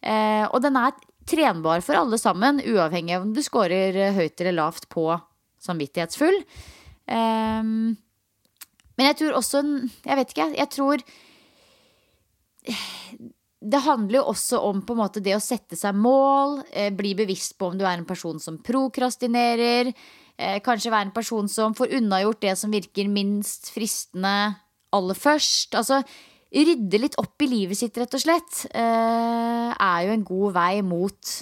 Eh, og den er trenbar for alle sammen, uavhengig av om du scorer høyt eller lavt på samvittighetsfull. Um, men jeg tror også Jeg vet ikke, jeg tror det handler jo også om på en måte det å sette seg mål, eh, bli bevisst på om du er en person som prokrastinerer. Eh, kanskje være en person som får unnagjort det som virker minst fristende aller først. Altså rydde litt opp i livet sitt, rett og slett, eh, er jo en god vei mot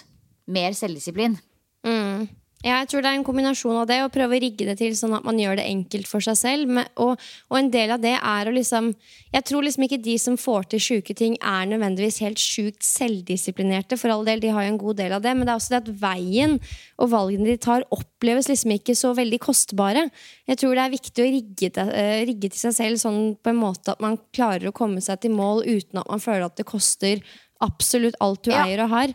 mer selvdisiplin. Mm. Jeg tror det er en kombinasjon av det å prøve å rigge det til sånn at man gjør det enkelt for seg selv. Og, og en del av det er å liksom Jeg tror liksom ikke de som får til sjuke ting, er nødvendigvis helt sjukt selvdisiplinerte. For all del, de har jo en god del av det. Men det er også det at veien og valgene de tar, oppleves liksom ikke så veldig kostbare. Jeg tror det er viktig å rigge, det, uh, rigge til seg selv sånn på en måte at man klarer å komme seg til mål uten at man føler at det koster absolutt alt du Ja. eier og har.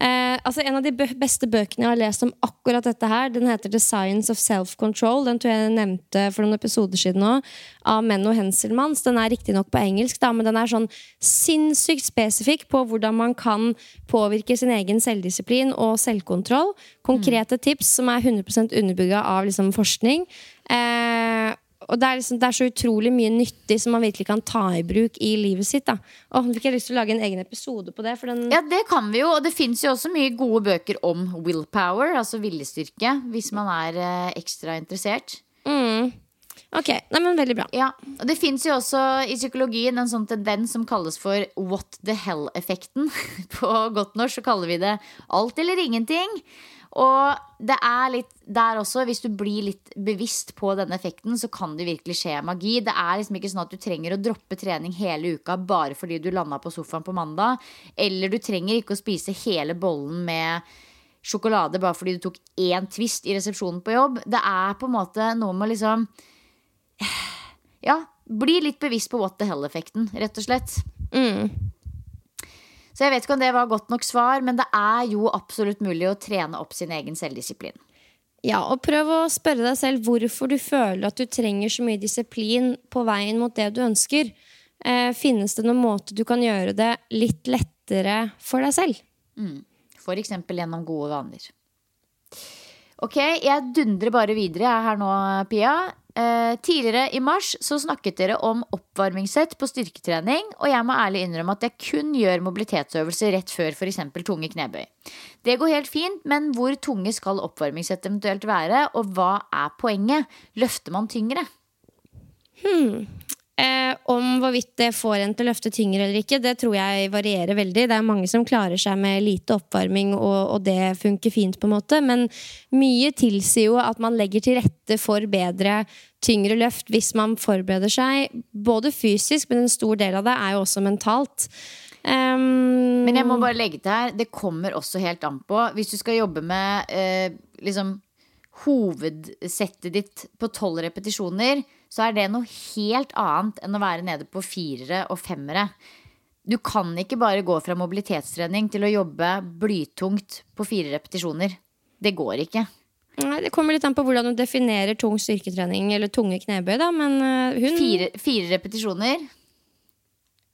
Eh, altså En av de beste bøkene jeg har lest om akkurat dette her, den heter The Science of Self-Control. Den tror jeg jeg nevnte for noen episoder siden òg, av Menno Henselmans. Den er riktignok på engelsk, da, men den er sånn sinnssykt spesifikk på hvordan man kan påvirke sin egen selvdisiplin og selvkontroll. Konkrete tips som er 100% underbygga av liksom, forskning. Eh, og det, er liksom, det er så utrolig mye nyttig som man virkelig kan ta i bruk i livet sitt. da Og Fikk jeg lyst til å lage en egen episode på det. Ja, det kan vi jo. Og det fins jo også mye gode bøker om willpower, altså viljestyrke, hvis man er eh, ekstra interessert. mm. Ok, nei, men veldig bra. Ja, og Det fins jo også i psykologien en sånn tendens som kalles for what the hell-effekten. På godt norsk så kaller vi det alt eller ingenting. Og det er litt der også, hvis du blir litt bevisst på denne effekten, så kan det virkelig skje magi. Det er liksom ikke sånn at du trenger å droppe trening hele uka bare fordi du landa på sofaen på mandag. Eller du trenger ikke å spise hele bollen med sjokolade bare fordi du tok én twist i resepsjonen på jobb. Det er på en måte noe med liksom Ja, bli litt bevisst på what the hell-effekten, rett og slett. Mm. Så jeg vet ikke om det var godt nok svar, men det er jo absolutt mulig å trene opp sin egen selvdisiplin. Ja, og prøv å spørre deg selv hvorfor du føler at du trenger så mye disiplin på veien mot det du ønsker. Eh, finnes det noen måte du kan gjøre det litt lettere for deg selv? For eksempel gjennom gode vaner. Ok, jeg dundrer bare videre her nå, Pia. Eh, tidligere i mars så snakket dere om oppvarmingssett på styrketrening, og jeg må ærlig innrømme at jeg kun gjør mobilitetsøvelser rett før f.eks. tunge knebøy. Det går helt fint, men hvor tunge skal oppvarmingssett eventuelt være, og hva er poenget? Løfter man tyngre? Eh, om hvorvidt det får en til å løfte tyngre eller ikke, det tror jeg varierer veldig. Det er mange som klarer seg med lite oppvarming, og, og det funker fint, på en måte. Men mye tilsier jo at man legger til rette for bedre, tyngre løft hvis man forbereder seg. Både fysisk, men en stor del av det er jo også mentalt. Um, Men jeg må bare legge til her, det kommer også helt an på. Hvis du skal jobbe med eh, liksom hovedsettet ditt på tolv repetisjoner, så er det noe helt annet enn å være nede på firere og femmere. Du kan ikke bare gå fra mobilitetstrening til å jobbe blytungt på fire repetisjoner. Det går ikke. Nei, Det kommer litt an på hvordan du definerer tung styrketrening eller tunge knebøy. da, men eh, hun, Fire, fire repetisjoner.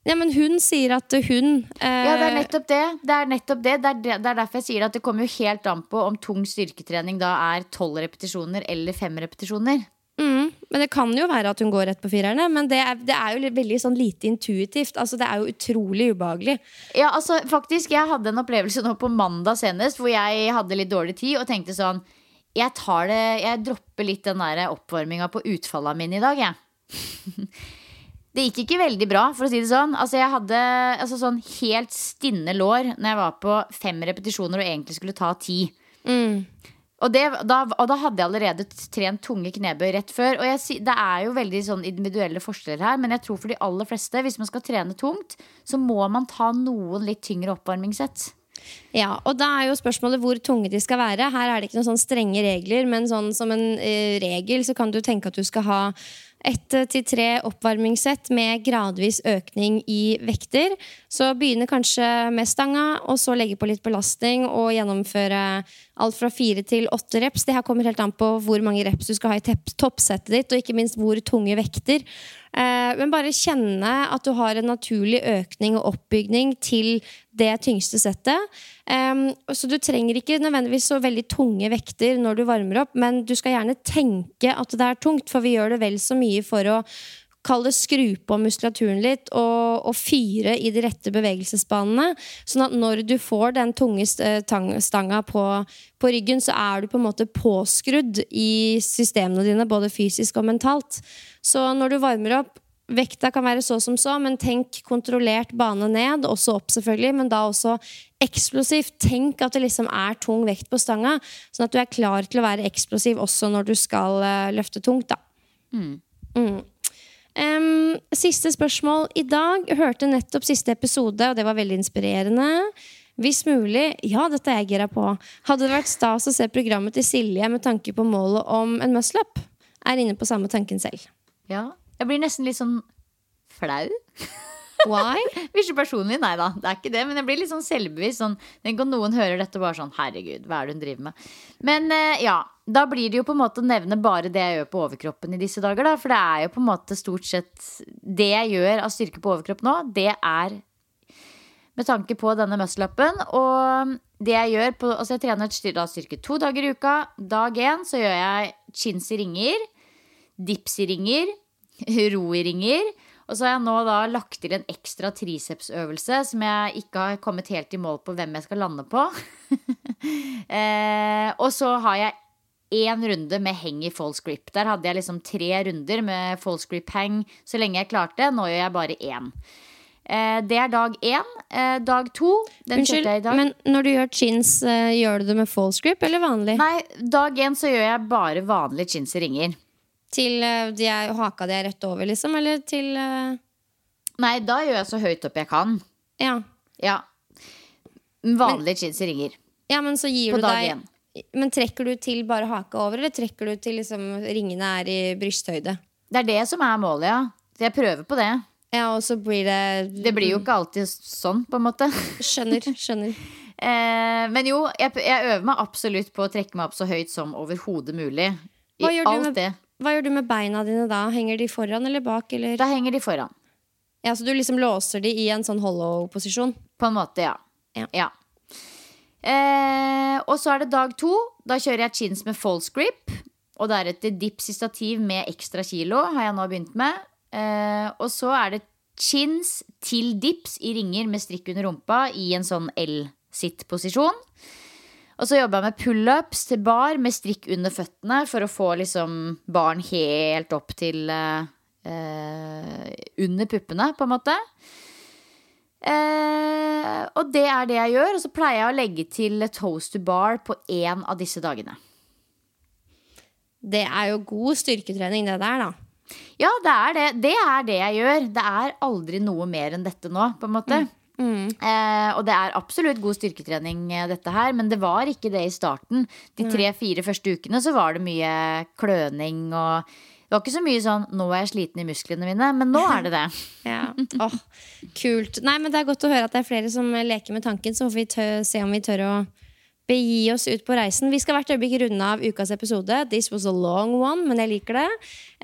ja, men hun sier at hun eh, Ja, det er nettopp det. Det er nettopp det. Det er, det det er derfor jeg sier at det kommer jo helt an på om tung styrketrening da er tolv repetisjoner eller fem repetisjoner. Men det kan jo være at hun går rett på firerne. Men det er, det er jo veldig sånn lite intuitivt. Altså, Det er jo utrolig ubehagelig. Ja, altså faktisk, jeg hadde en opplevelse nå på mandag senest hvor jeg hadde litt dårlig tid og tenkte sånn Jeg tar det, jeg dropper litt den der oppvarminga på utfalla mine i dag, jeg. Det gikk ikke veldig bra, for å si det sånn. Altså, jeg hadde altså, sånn helt stinne lår når jeg var på fem repetisjoner og egentlig skulle ta ti. Mm. Og, det, da, og da hadde jeg allerede trent tunge knebøy rett før. Og jeg, det er jo veldig sånn individuelle forskjeller her, men jeg tror for de aller fleste, hvis man skal trene tungt, så må man ta noen litt tyngre oppvarmingssett. Ja, og da er jo spørsmålet hvor tunge de skal være. Her er det ikke noen sånn strenge regler, men sånn som en uh, regel så kan du tenke at du skal ha ett til tre oppvarmingssett med gradvis økning i vekter. Så begynne kanskje med stanga, og så legge på litt belastning og gjennomføre alt fra fire til åtte reps. Det her kommer helt an på hvor mange reps du skal ha i toppsettet ditt, og ikke minst hvor tunge vekter. Eh, Men bare kjenne at du har en naturlig økning og oppbygning til det tyngste settet. Så du trenger ikke nødvendigvis så veldig tunge vekter når du varmer opp, men du skal gjerne tenke at det er tungt, for vi gjør det vel så mye for å Kall det skru på muskulaturen litt og, og fyre i de rette bevegelsesbanene. Sånn at når du får den tunge st- stanga på, på ryggen, så er du på en måte påskrudd i systemene dine, både fysisk og mentalt. Så når du varmer opp, vekta kan være så som så, men tenk kontrollert bane ned, også opp selvfølgelig, men da også eksplosivt. Tenk at det liksom er tung vekt på stanga, sånn at du er klar til å være eksplosiv også når du skal eh, løfte tungt, da. Mm. Em, siste spørsmål i dag. Hørte nettopp siste episode, og det var veldig inspirerende. Hvis mulig, ja, dette er jeg gira på. Hadde det vært stas å se programmet til Silje med tanke på målet om en muscle-up? Er inne på samme tanken selv. Ja. Jeg blir nesten litt sånn flau. Why? du personlig, nei da. Det er ikke det, men jeg blir litt sånn selvbevisst. Sånn, Tenk om noen hører dette og bare sånn Herregud, hva er det hun driver med? Men eh, ja, da blir det jo på en måte å nevne bare det jeg gjør på overkroppen i disse dager, da. For det er jo på en måte stort sett Det jeg gjør av styrke på overkropp nå, det er med tanke på denne muscle-upen. Og det jeg gjør på Altså, jeg trener da styrke to dager i uka. Dag én så gjør jeg chins i ringer. dips i ringer, ro-ringer. Og så har jeg nå da lagt til en ekstra tricepsøvelse som jeg ikke har kommet helt i mål på hvem jeg skal lande på. eh, og så har jeg én runde med heng i false grip. Der hadde jeg liksom tre runder med false grip hang så lenge jeg klarte. Nå gjør jeg bare én. Eh, det er dag én. Eh, dag to den Unnskyld, jeg i dag. men når du gjør chins, eh, gjør du det med false grip eller vanlig? Nei, dag én så gjør jeg bare vanlige chins i ringer. Til eh, de er, haka de er rett over, liksom? Eller til uh... Nei, da gjør jeg så høyt opp jeg kan. Ja. Ja. Vanlige chins ringer. ja, men så gir På du deg én. Men trekker du til bare haka over, eller trekker du til liksom ringene er i brysthøyde? Det er det som er målet, ja. Så jeg prøver på det. Ja, og så blir det Det blir jo ikke alltid sånn, på en måte. Skjønner, skjønner. Eh, men jo, jeg, jeg øver meg absolutt på å trekke meg opp så høyt som overhodet mulig. I alt med, det. Hva gjør du med beina dine da? Henger de foran eller bak? Eller? Da henger de foran. Ja, Så du liksom låser de i en sånn hollow-posisjon? På en måte, ja. Ja. Eh, og så er det dag to. Da kjører jeg chins med false grip. Og deretter dips i stativ med ekstra kilo, har jeg nå begynt med. Eh, og så er det chins til dips i ringer med strikk under rumpa i en sånn L-sitt-posisjon. Og så jobber jeg med pullups til bar med strikk under føttene for å få liksom barn helt opp til eh, eh, under puppene, på en måte. Eh, og det er det jeg gjør. Og så pleier jeg å legge til toast to bar på én av disse dagene. Det er jo god styrketrening, det der, da. Ja, det er det. Det er det jeg gjør. Det er aldri noe mer enn dette nå, på en måte. Eh, og det er absolutt god styrketrening, eh, dette her, men det var ikke det i starten. De tre-fire første ukene så var det mye kløning og Det var ikke så mye sånn 'nå er jeg sliten i musklene mine', men nå er det det. Ja. Åh, kult. Nei, men Det er godt å høre at det er flere som leker med tanken, så får vi se om vi tør å begi oss ut på reisen. Vi skal hvert øyeblikk runde av ukas episode. This was a long one, men jeg liker det.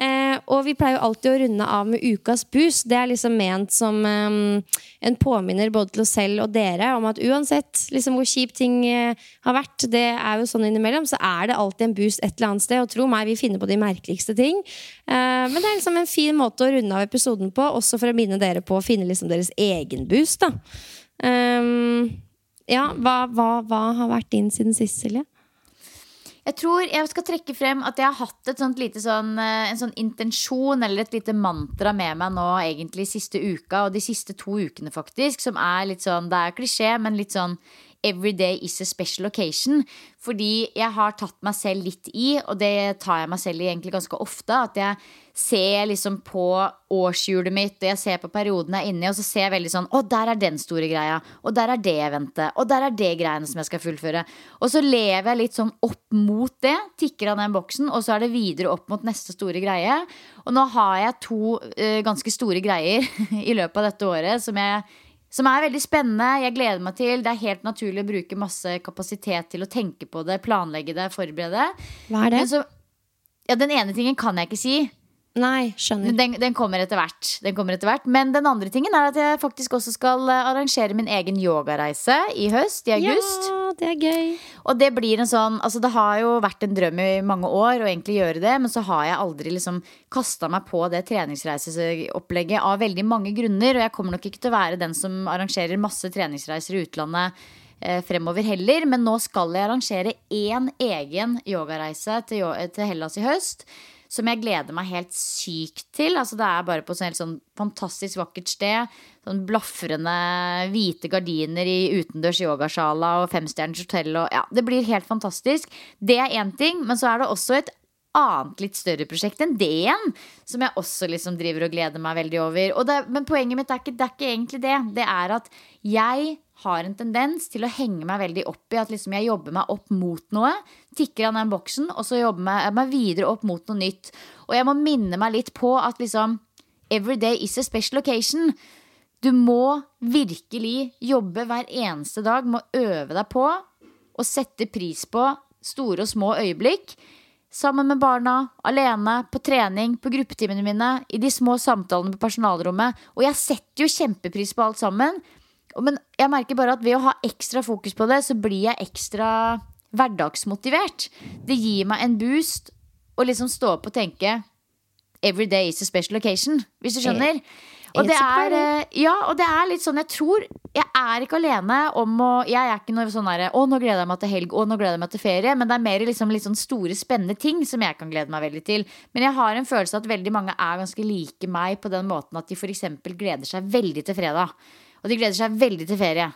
Eh, og vi pleier jo alltid å runde av med ukas boost. Det er liksom ment som eh, en påminner både til oss selv og dere om at uansett liksom, hvor kjipt ting eh, har vært, det er jo sånn innimellom, så er det alltid en boost et eller annet sted. Og tro meg, vi finner på de merkeligste ting. Eh, men det er liksom en fin måte å runde av episoden på, også for å minne dere på å finne liksom deres egen boost. da. Um, ja, hva, hva, hva har vært din siden sist, Silje? Jeg tror jeg skal trekke frem at jeg har hatt et sånt lite sånn, eh, en sånn intensjon eller et lite mantra med meg nå egentlig siste uka og de siste to ukene faktisk, som er litt sånn, det er klisjé, men litt sånn Every day is a special occasion. Fordi jeg har tatt meg selv litt i, og det tar jeg meg selv i egentlig ganske ofte, at jeg ser liksom på årshjulet mitt, og jeg ser på perioden jeg er inne i, og så ser jeg veldig sånn Å, der er den store greia. Og der er det eventet. Og der er det greiene som jeg skal fullføre. Og så lever jeg litt sånn opp mot det, tikker av den boksen, og så er det videre opp mot neste store greie. Og nå har jeg to uh, ganske store greier i løpet av dette året som jeg som er veldig spennende. Jeg gleder meg til. Det er helt naturlig å bruke masse kapasitet til å tenke på det, planlegge det, forberede. Hva er det? Men så, ja, den ene tingen kan jeg ikke si. Nei, skjønner. Den, den kommer etter hvert. Den kommer etter hvert. Men den andre tingen er at jeg faktisk også skal eh, arrangere min egen yogareise i høst, i august. Ja, det er gøy. Og det blir en sånn Altså det har jo vært en drøm i mange år å egentlig gjøre det, men så har jeg aldri liksom kasta meg på det treningsreiseopplegget av veldig mange grunner. Og jeg kommer nok ikke til å være den som arrangerer masse treningsreiser i utlandet eh, fremover heller. Men nå skal jeg arrangere én egen yogareise til, til Hellas i høst. Som jeg gleder meg helt sykt til. Altså Det er bare på et sånn fantastisk vakkert sted. Sånn blafrende hvite gardiner i utendørs yogasjala og femstjerners hotell. Og, ja, det blir helt fantastisk. Det er én ting, men så er det også et annet litt større prosjekt enn det igjen. Som jeg også liksom driver og gleder meg veldig over. Det, men poenget mitt er ikke, det er ikke egentlig det. Det er at jeg har en tendens til å henge meg veldig opp i at liksom jeg jobber meg opp mot noe. Tikker av den boksen, og så jobber jeg meg videre opp mot noe nytt. Og jeg må minne meg litt på at liksom Every day is a special occasion. Du må virkelig jobbe hver eneste dag med å øve deg på å sette pris på store og små øyeblikk. Sammen med barna, alene, på trening, på gruppetimene mine, i de små samtalene på personalrommet. Og jeg setter jo kjempepris på alt sammen. Men jeg merker bare at ved å ha ekstra fokus på det, så blir jeg ekstra hverdagsmotivert. Det gir meg en boost å liksom stå opp og tenke every day is a special occasion, hvis du skjønner. Og det, er, eh, ja, og det er litt sånn, jeg tror Jeg er ikke alene om å Jeg er ikke noe sånn derre Å, nå gleder jeg meg til helg, å, nå gleder jeg meg til ferie. Men det er mer liksom litt sånn store, spennende ting som jeg kan glede meg veldig til. Men jeg har en følelse at veldig mange er ganske like meg på den måten at de f.eks. gleder seg veldig til fredag. Og de gleder seg veldig til ferie.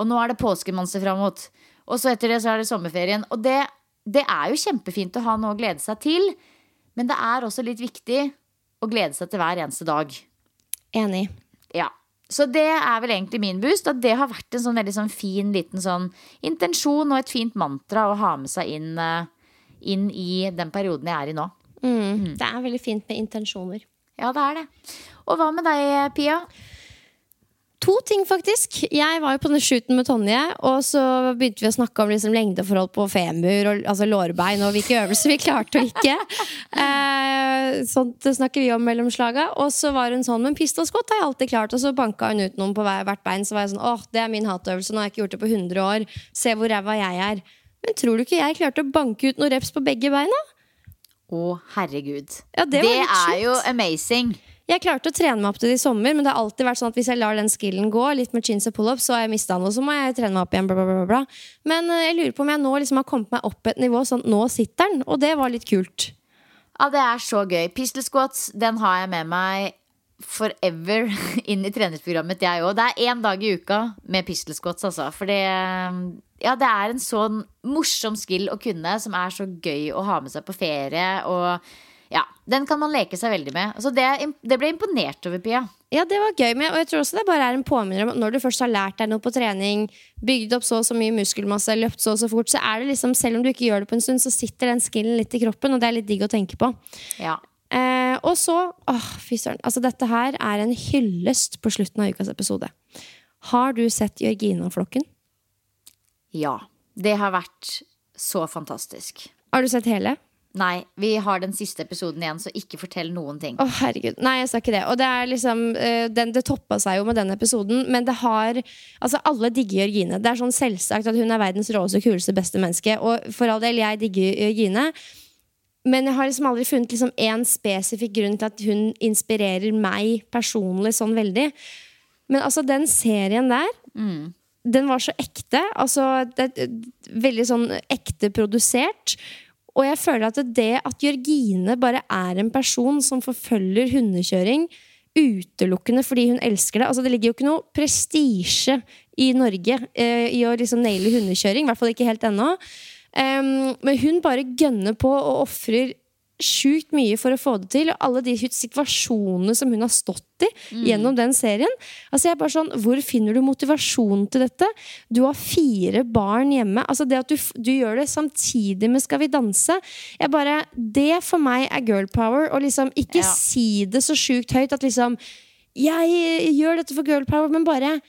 Og nå er det påsken man ser fram mot. Og så etter det så er det sommerferien. Og det, det er jo kjempefint å ha noe å glede seg til. Men det er også litt viktig å glede seg til hver eneste dag. Enig. Ja. Så det er vel egentlig min boost. At det har vært en sånn veldig sånn fin liten sånn intensjon og et fint mantra å ha med seg inn, eh, inn i den perioden jeg er i nå. Mm. Det er veldig fint med intensjoner. Ja, det er det. Og hva med deg, Pia? To ting, faktisk. Jeg var jo på den shooten med Tonje, og så begynte vi å snakke om liksom lengdeforhold på femur og altså lårbein og hvilke øvelser vi klarte og ikke. Eh, sånt snakker vi om mellom slaga. Og så var hun sånn Men pistolskott har jeg alltid klart. Og så banka hun ut noen på hvert bein. Så var jeg sånn åh, det er min hatøvelse. Nå har jeg ikke gjort det på 100 år. Se hvor ræva jeg er. Men tror du ikke jeg klarte å banke ut noen reps på begge beina? Å, herregud. Ja, det litt er jo amazing. Jeg klarte å trene meg opp til det i sommer, men det har alltid vært sånn at hvis jeg lar den skillen gå, litt med chins og pull-ups, så har jeg mista noe, så må jeg trene meg opp igjen. Bla, bla, bla. Men eh, jeg lurer på om jeg nå liksom har kommet meg opp et nivå sånn at nå sitter den, og det var litt kult. Ja, det er så gøy. Pistol squats, den har jeg med meg forever inn i treningsprogrammet, jeg òg. Det er én dag i uka med pistol squats, altså. For det, ja, det er en sånn morsom skill å kunne, som er så gøy å ha med seg på ferie. Og ja, den kan man leke seg veldig med. Så det, det ble jeg imponert over, Pia. Ja, det var gøy, Med, og jeg tror også det bare er en påminner om at når du først har lært deg noe på trening, bygd opp så og så mye muskelmasse, løpt så og så fort, så er det liksom, selv om du ikke gjør det på en stund, så sitter den skillen litt i kroppen, og det er litt digg å tenke på. Ja. Eh, og så, åh, fy søren. Altså, dette her er en hyllest på slutten av ukas episode. Har du sett Jørgina-flokken? ja. Det har vært så fantastisk. Har du sett hele? Nei, vi har den siste episoden igjen, så ikke fortell noen ting. Å, herregud. Nei, jeg sa ikke det. Og det er liksom eh, den, Det toppa seg jo med den episoden, men det har Altså, alle digger Jørgine. Det er sånn selvsagt at hun er verdens råeste, kuleste, beste menneske. Og for all del, jeg digger Jørgine. Men jeg har liksom aldri funnet liksom én spesifikk grunn til at hun inspirerer meg personlig sånn veldig. Men altså, den serien der Den var så ekte. Altså, det veldig sånn ekte produsert. Og jeg føler at det at Jørgine bare er en person som forfølger hundekjøring utelukkende fordi hun elsker det. Altså Det ligger jo ikke noe prestisje i Norge eh, i å liksom naile hundekjøring. I hvert fall ikke helt ennå. Um, men hun bare gønner på og ofrer sjukt mye for å få det til. Og alle de situasjonene som hun har stått i gjennom den serien. Altså jeg er bare sånn, Hvor finner du motivasjon til dette? Du har fire barn hjemme. Altså Det at du, du gjør det samtidig med Skal vi danse. Jeg bare, Det for meg er girl power. Og liksom ikke Ja. si det så sjukt høyt at liksom Jeg gjør dette for girl power, men bare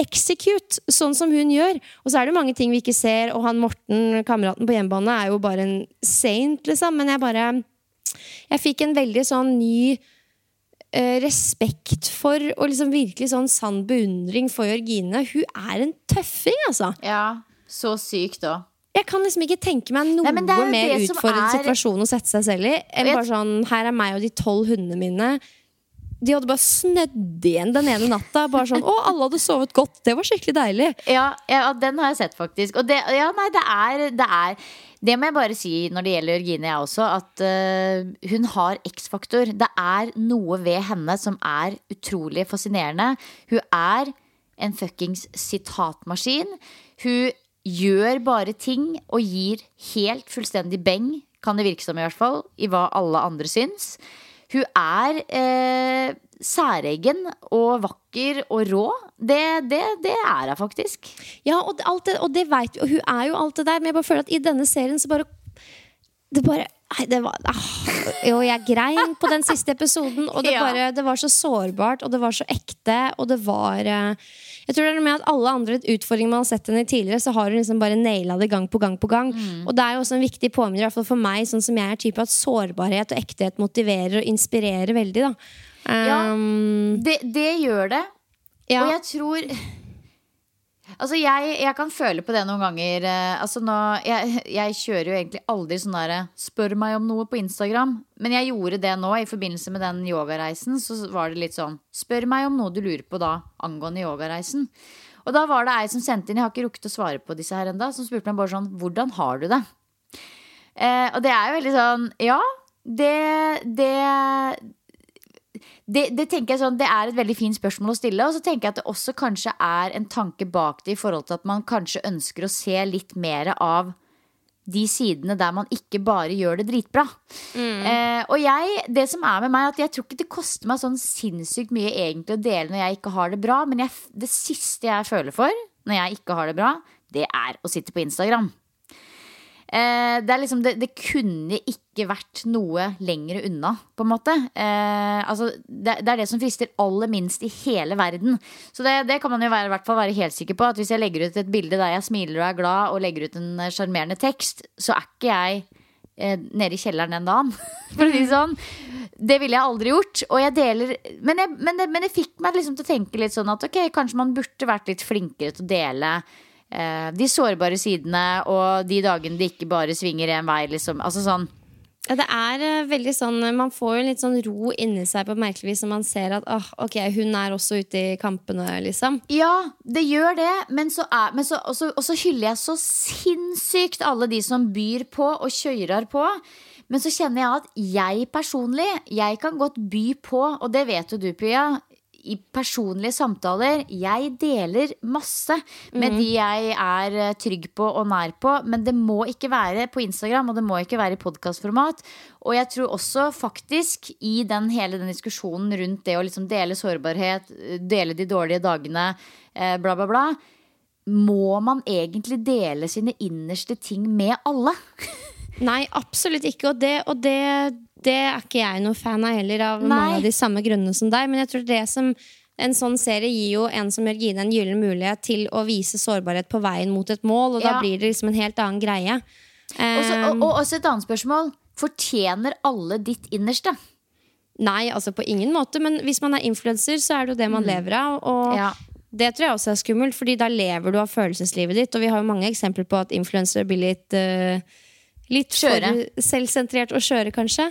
execute, sånn som hun gjør. Og så er det mange ting vi ikke ser, og han Morten, kameraten på hjemmebane, er jo bare en saint, liksom. Men jeg bare Jeg fikk en veldig sånn ny eh, respekt for, og liksom virkelig sånn sann beundring for Jørgine. Hun er en tøffing, altså. Ja, så sykt òg. Jeg kan liksom ikke tenke meg noe Nei, er mer utfordrende er- situasjon å sette seg selv i. Enn bare sånn, her er meg og de tolv hundene mine. De hadde bare snødd igjen den ene natta. Bare sånn, Å, alle hadde sovet godt. Det var skikkelig deilig. Ja, ja, den har jeg sett, faktisk. Og det, ja, nei, det er, det er Det må jeg bare si når det gjelder Gine, jeg også, at uh, hun har X-faktor. Det er noe ved henne som er utrolig fascinerende. Hun er en fuckings sitatmaskin. Hun gjør bare ting og gir helt fullstendig beng, kan det virke som i hvert fall, i hva alle andre syns. Hun er eh, særegen og vakker og rå. Det, det, det er hun faktisk. Ja, og det, og det vet vi, og hun er jo alt det der. Men jeg bare føler at i denne serien så bare Det bare Nei, det var ah, Jo, jeg grein på den siste episoden, og det, bare, det var så sårbart, og det var så ekte, og det var eh, Jeg tror det er noe med at alle andre utfordringer man har sett henne i tidligere, så har hun liksom bare naila det gang på gang på gang. Og det er jo også en viktig påminner, i hvert fall for meg, sånn som jeg er type, at sårbarhet og ekthet motiverer og inspirerer veldig, da. Ja. Um, Det, det gjør det. ja. Og jeg tror Altså, jeg, jeg kan føle på det noen ganger. eh, Altså, nå, jeg, jeg kjører jo egentlig aldri sånn derre 'spør meg om noe' på Instagram. Men jeg gjorde det nå i forbindelse med den yogareisen. Så var det litt sånn 'spør meg om noe du lurer på da angående yogareisen'. Og da var det ei som sendte inn, jeg har ikke rukket å svare på disse her enda, som spurte meg bare sånn 'hvordan har du det'? Eh, og det er jo veldig sånn Ja, det, det det, det tenker jeg sånn, det er et veldig fint spørsmål å stille. Og så tenker jeg at det også kanskje er en tanke bak det i forhold til at man kanskje ønsker å se litt mer av de sidene der man ikke bare gjør det dritbra. Eh, og jeg, det som er med meg, er at jeg tror ikke det koster meg sånn sinnssykt mye egentlig å dele når jeg ikke har det bra. Men jeg, det siste jeg føler for når jeg ikke har det bra, det er å sitte på Instagram. Eh, det, liksom, det, det kunne ikke vært noe lenger unna, på en måte. Eh, altså, det, det er det som frister aller minst i hele verden. Så det, kan man jo være, hvert fall være helt sikker på. At hvis jeg legger ut et bilde der jeg smiler og er glad, og legger ut en eh, sjarmerende tekst, så er ikke jeg eh, nede i kjelleren den dagen. For å si sånn. Det ville jeg aldri gjort. Og jeg deler Men, jeg, men, det, men det fikk meg liksom til å tenke litt sånn at ok, kanskje man burde vært litt flinkere til å dele de sårbare sidene og de dagene det ikke bare svinger én vei, liksom. Altså sånn Ja, det er eh, veldig sånn Man får jo litt sånn ro inni seg på merkelig vis når man ser at åh, ok, hun er også ute i kampene, liksom. Ja, det gjør det, men så er men så, også, også hyller jeg så sinnssykt alle de som byr på og kjører på. Men så kjenner jeg at jeg personlig, jeg kan godt by på, og det vet jo du, Pia, i personlige samtaler. Jeg deler masse med de jeg er eh, trygg på og nær på, men det må ikke være på Instagram, og det må ikke være i podkastformat. Og jeg tror også faktisk i den, hele den diskusjonen rundt det å liksom dele sårbarhet, dele de dårlige dagene, eh, bla, bla, bla, må man egentlig dele sine innerste ting med alle? Nei, absolutt ikke. Og det, og det, det er ikke jeg noe fan av heller, av Nei. mange av de samme grunnene som deg. Men jeg tror det som en sånn serie gir jo en som Jørgine en gyllen mulighet til å vise sårbarhet på veien mot et mål, og da Ja. blir det liksom en helt annen greie. Også, og, Um, og også et annet spørsmål. Fortjener alle ditt innerste? Nei, altså på ingen måte, men hvis man er influenser, så er det jo det man lever av. Og Mm. Ja. det tror jeg også er skummelt, Fordi da lever du av følelseslivet ditt. Og vi har jo mange eksempler på at influensere blir litt, eh, litt Skjøre. for selvsentrert og skjøre, kanskje.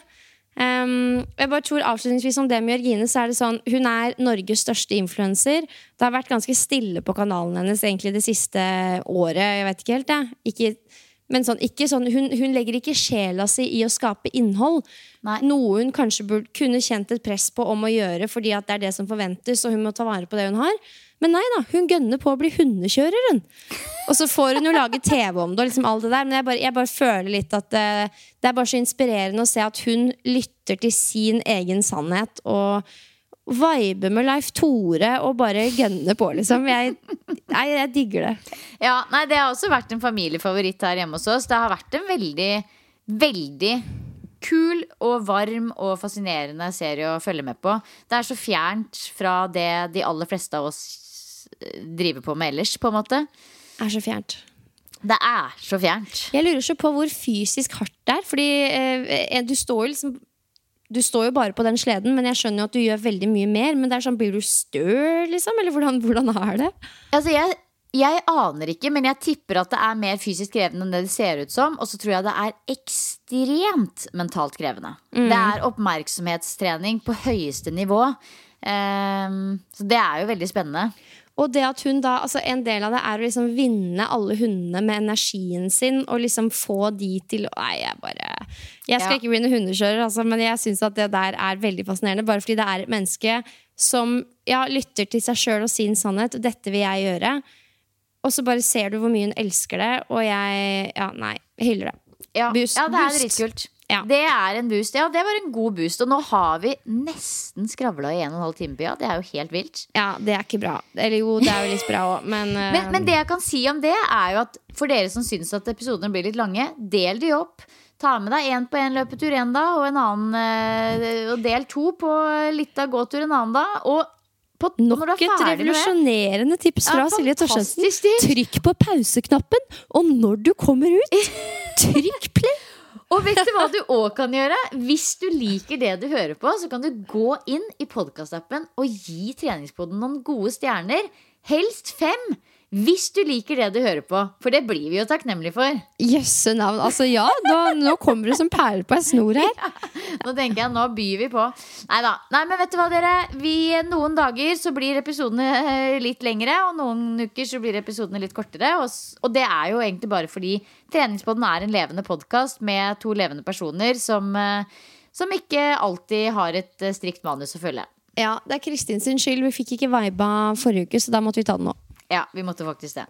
Um, jeg bare tror avslutningsvis om det med Jørgine så er det sånn Hun er Norges største influenser. Det har vært ganske stille på kanalen hennes egentlig det siste året. Jeg vet ikke helt, jeg. Ikke, men sånn, ikke sånn, hun, hun legger ikke sjela si i å skape innhold. Nei. Noe hun kanskje burde, kunne kjent et press på om å gjøre fordi at det er det som forventes, og hun må ta vare på det hun har. Men nei da, hun gønner på å bli hundekjører, hun. Og så får hun jo lage TV om det, og liksom alt det der. Men jeg bare, jeg bare føler litt at det, det er bare så inspirerende å se at hun lytter til sin egen sannhet og viber med Leif Tore og bare gønner på, liksom. Jeg, nei, jeg digger det. Ja, nei, Det har også vært en familiefavoritt her hjemme hos oss. Det har vært en veldig, veldig kul og varm og fascinerende serie å følge med på. Det er så fjernt fra det de aller fleste av oss eh, driver på med ellers, på en måte. Er så fjernt. Det er så fjernt. Jeg lurer så på hvor fysisk hardt det er. Fordi eh, du står jo liksom Du står jo bare på den sleden, men jeg skjønner jo at du gjør veldig mye mer. Men det er sånn, blir du støl, liksom? Eller hvordan, hvordan er det? Altså, jeg, jeg aner ikke, men jeg tipper at det er mer fysisk krevende enn det det ser ut som. Og så tror jeg det er ekstremt mentalt krevende. Det er oppmerksomhetstrening på høyeste nivå. Um, så det er jo veldig spennende. Og det at hun da, altså En del av det er å liksom vinne alle hundene med energien sin og liksom få de til Nei, jeg bare Jeg skal Ja. ikke bli noen hundekjører, altså, men jeg syns at det der er veldig fascinerende. Bare fordi det er et menneske som ja, lytter til seg sjøl og sin sannhet. Og dette vil jeg gjøre. Og så bare ser du hvor mye hun elsker det, og jeg Ja, nei. Hyller det. Ja, Boost, ja det er dritkult. Ja. Det er en boost. Ja, det var en god boost. Og nå har vi nesten skravla i en og en halv time. Pia. Det er jo helt vilt. Ja, det er ikke bra. Eller jo, det er jo litt bra òg, men, uh... Men, men det jeg kan si om det, er jo at for dere som syns at episodene blir litt lange, del de opp. Ta med deg én på en løpetur en dag, og en annen eh, Og del to på litt av gåtur en annen dag. Og, på, Nok et med revolusjonerende tips fra Ja, Silje Torstensen. Trykk på pauseknappen, og når du kommer ut, trykk play! Og vet du hva du òg kan gjøre? Hvis du liker det du hører på, så kan du gå inn i podkastappen og gi treningspoden noen gode stjerner. Helst fem. Hvis du liker det du hører på, for det blir vi jo takknemlige for. Jøsse navn. Altså ja, da, nå kommer det som perler på ei snor her. Nå tenker jeg, nå byr vi på. Neida. Nei men vet du hva, dere? Vi, noen dager så blir episodene eh, litt lengre, og noen uker så blir episodene litt kortere. Og, og det er jo egentlig bare fordi Treningspodden er en levende podkast med to levende personer som, eh, som ikke alltid har et eh, strikt manus å følge. Ja, Det er Kristin sin skyld. Vi fikk ikke viba forrige uke, så da måtte vi ta den nå. Ja, vi måtte faktisk det.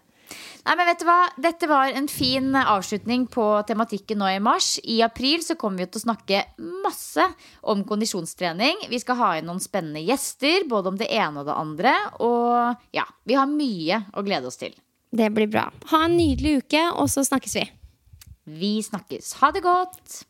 Nei, men vet du hva? Dette var en fin avslutning på tematikken nå i mars. I april så kommer vi til å snakke masse om kondisjonstrening. Vi skal ha inn noen spennende gjester, både om det ene og det andre. Og ja, vi har mye å glede oss til. Det blir bra. Ha en nydelig uke, og så snakkes vi. Vi snakkes. Ha det godt!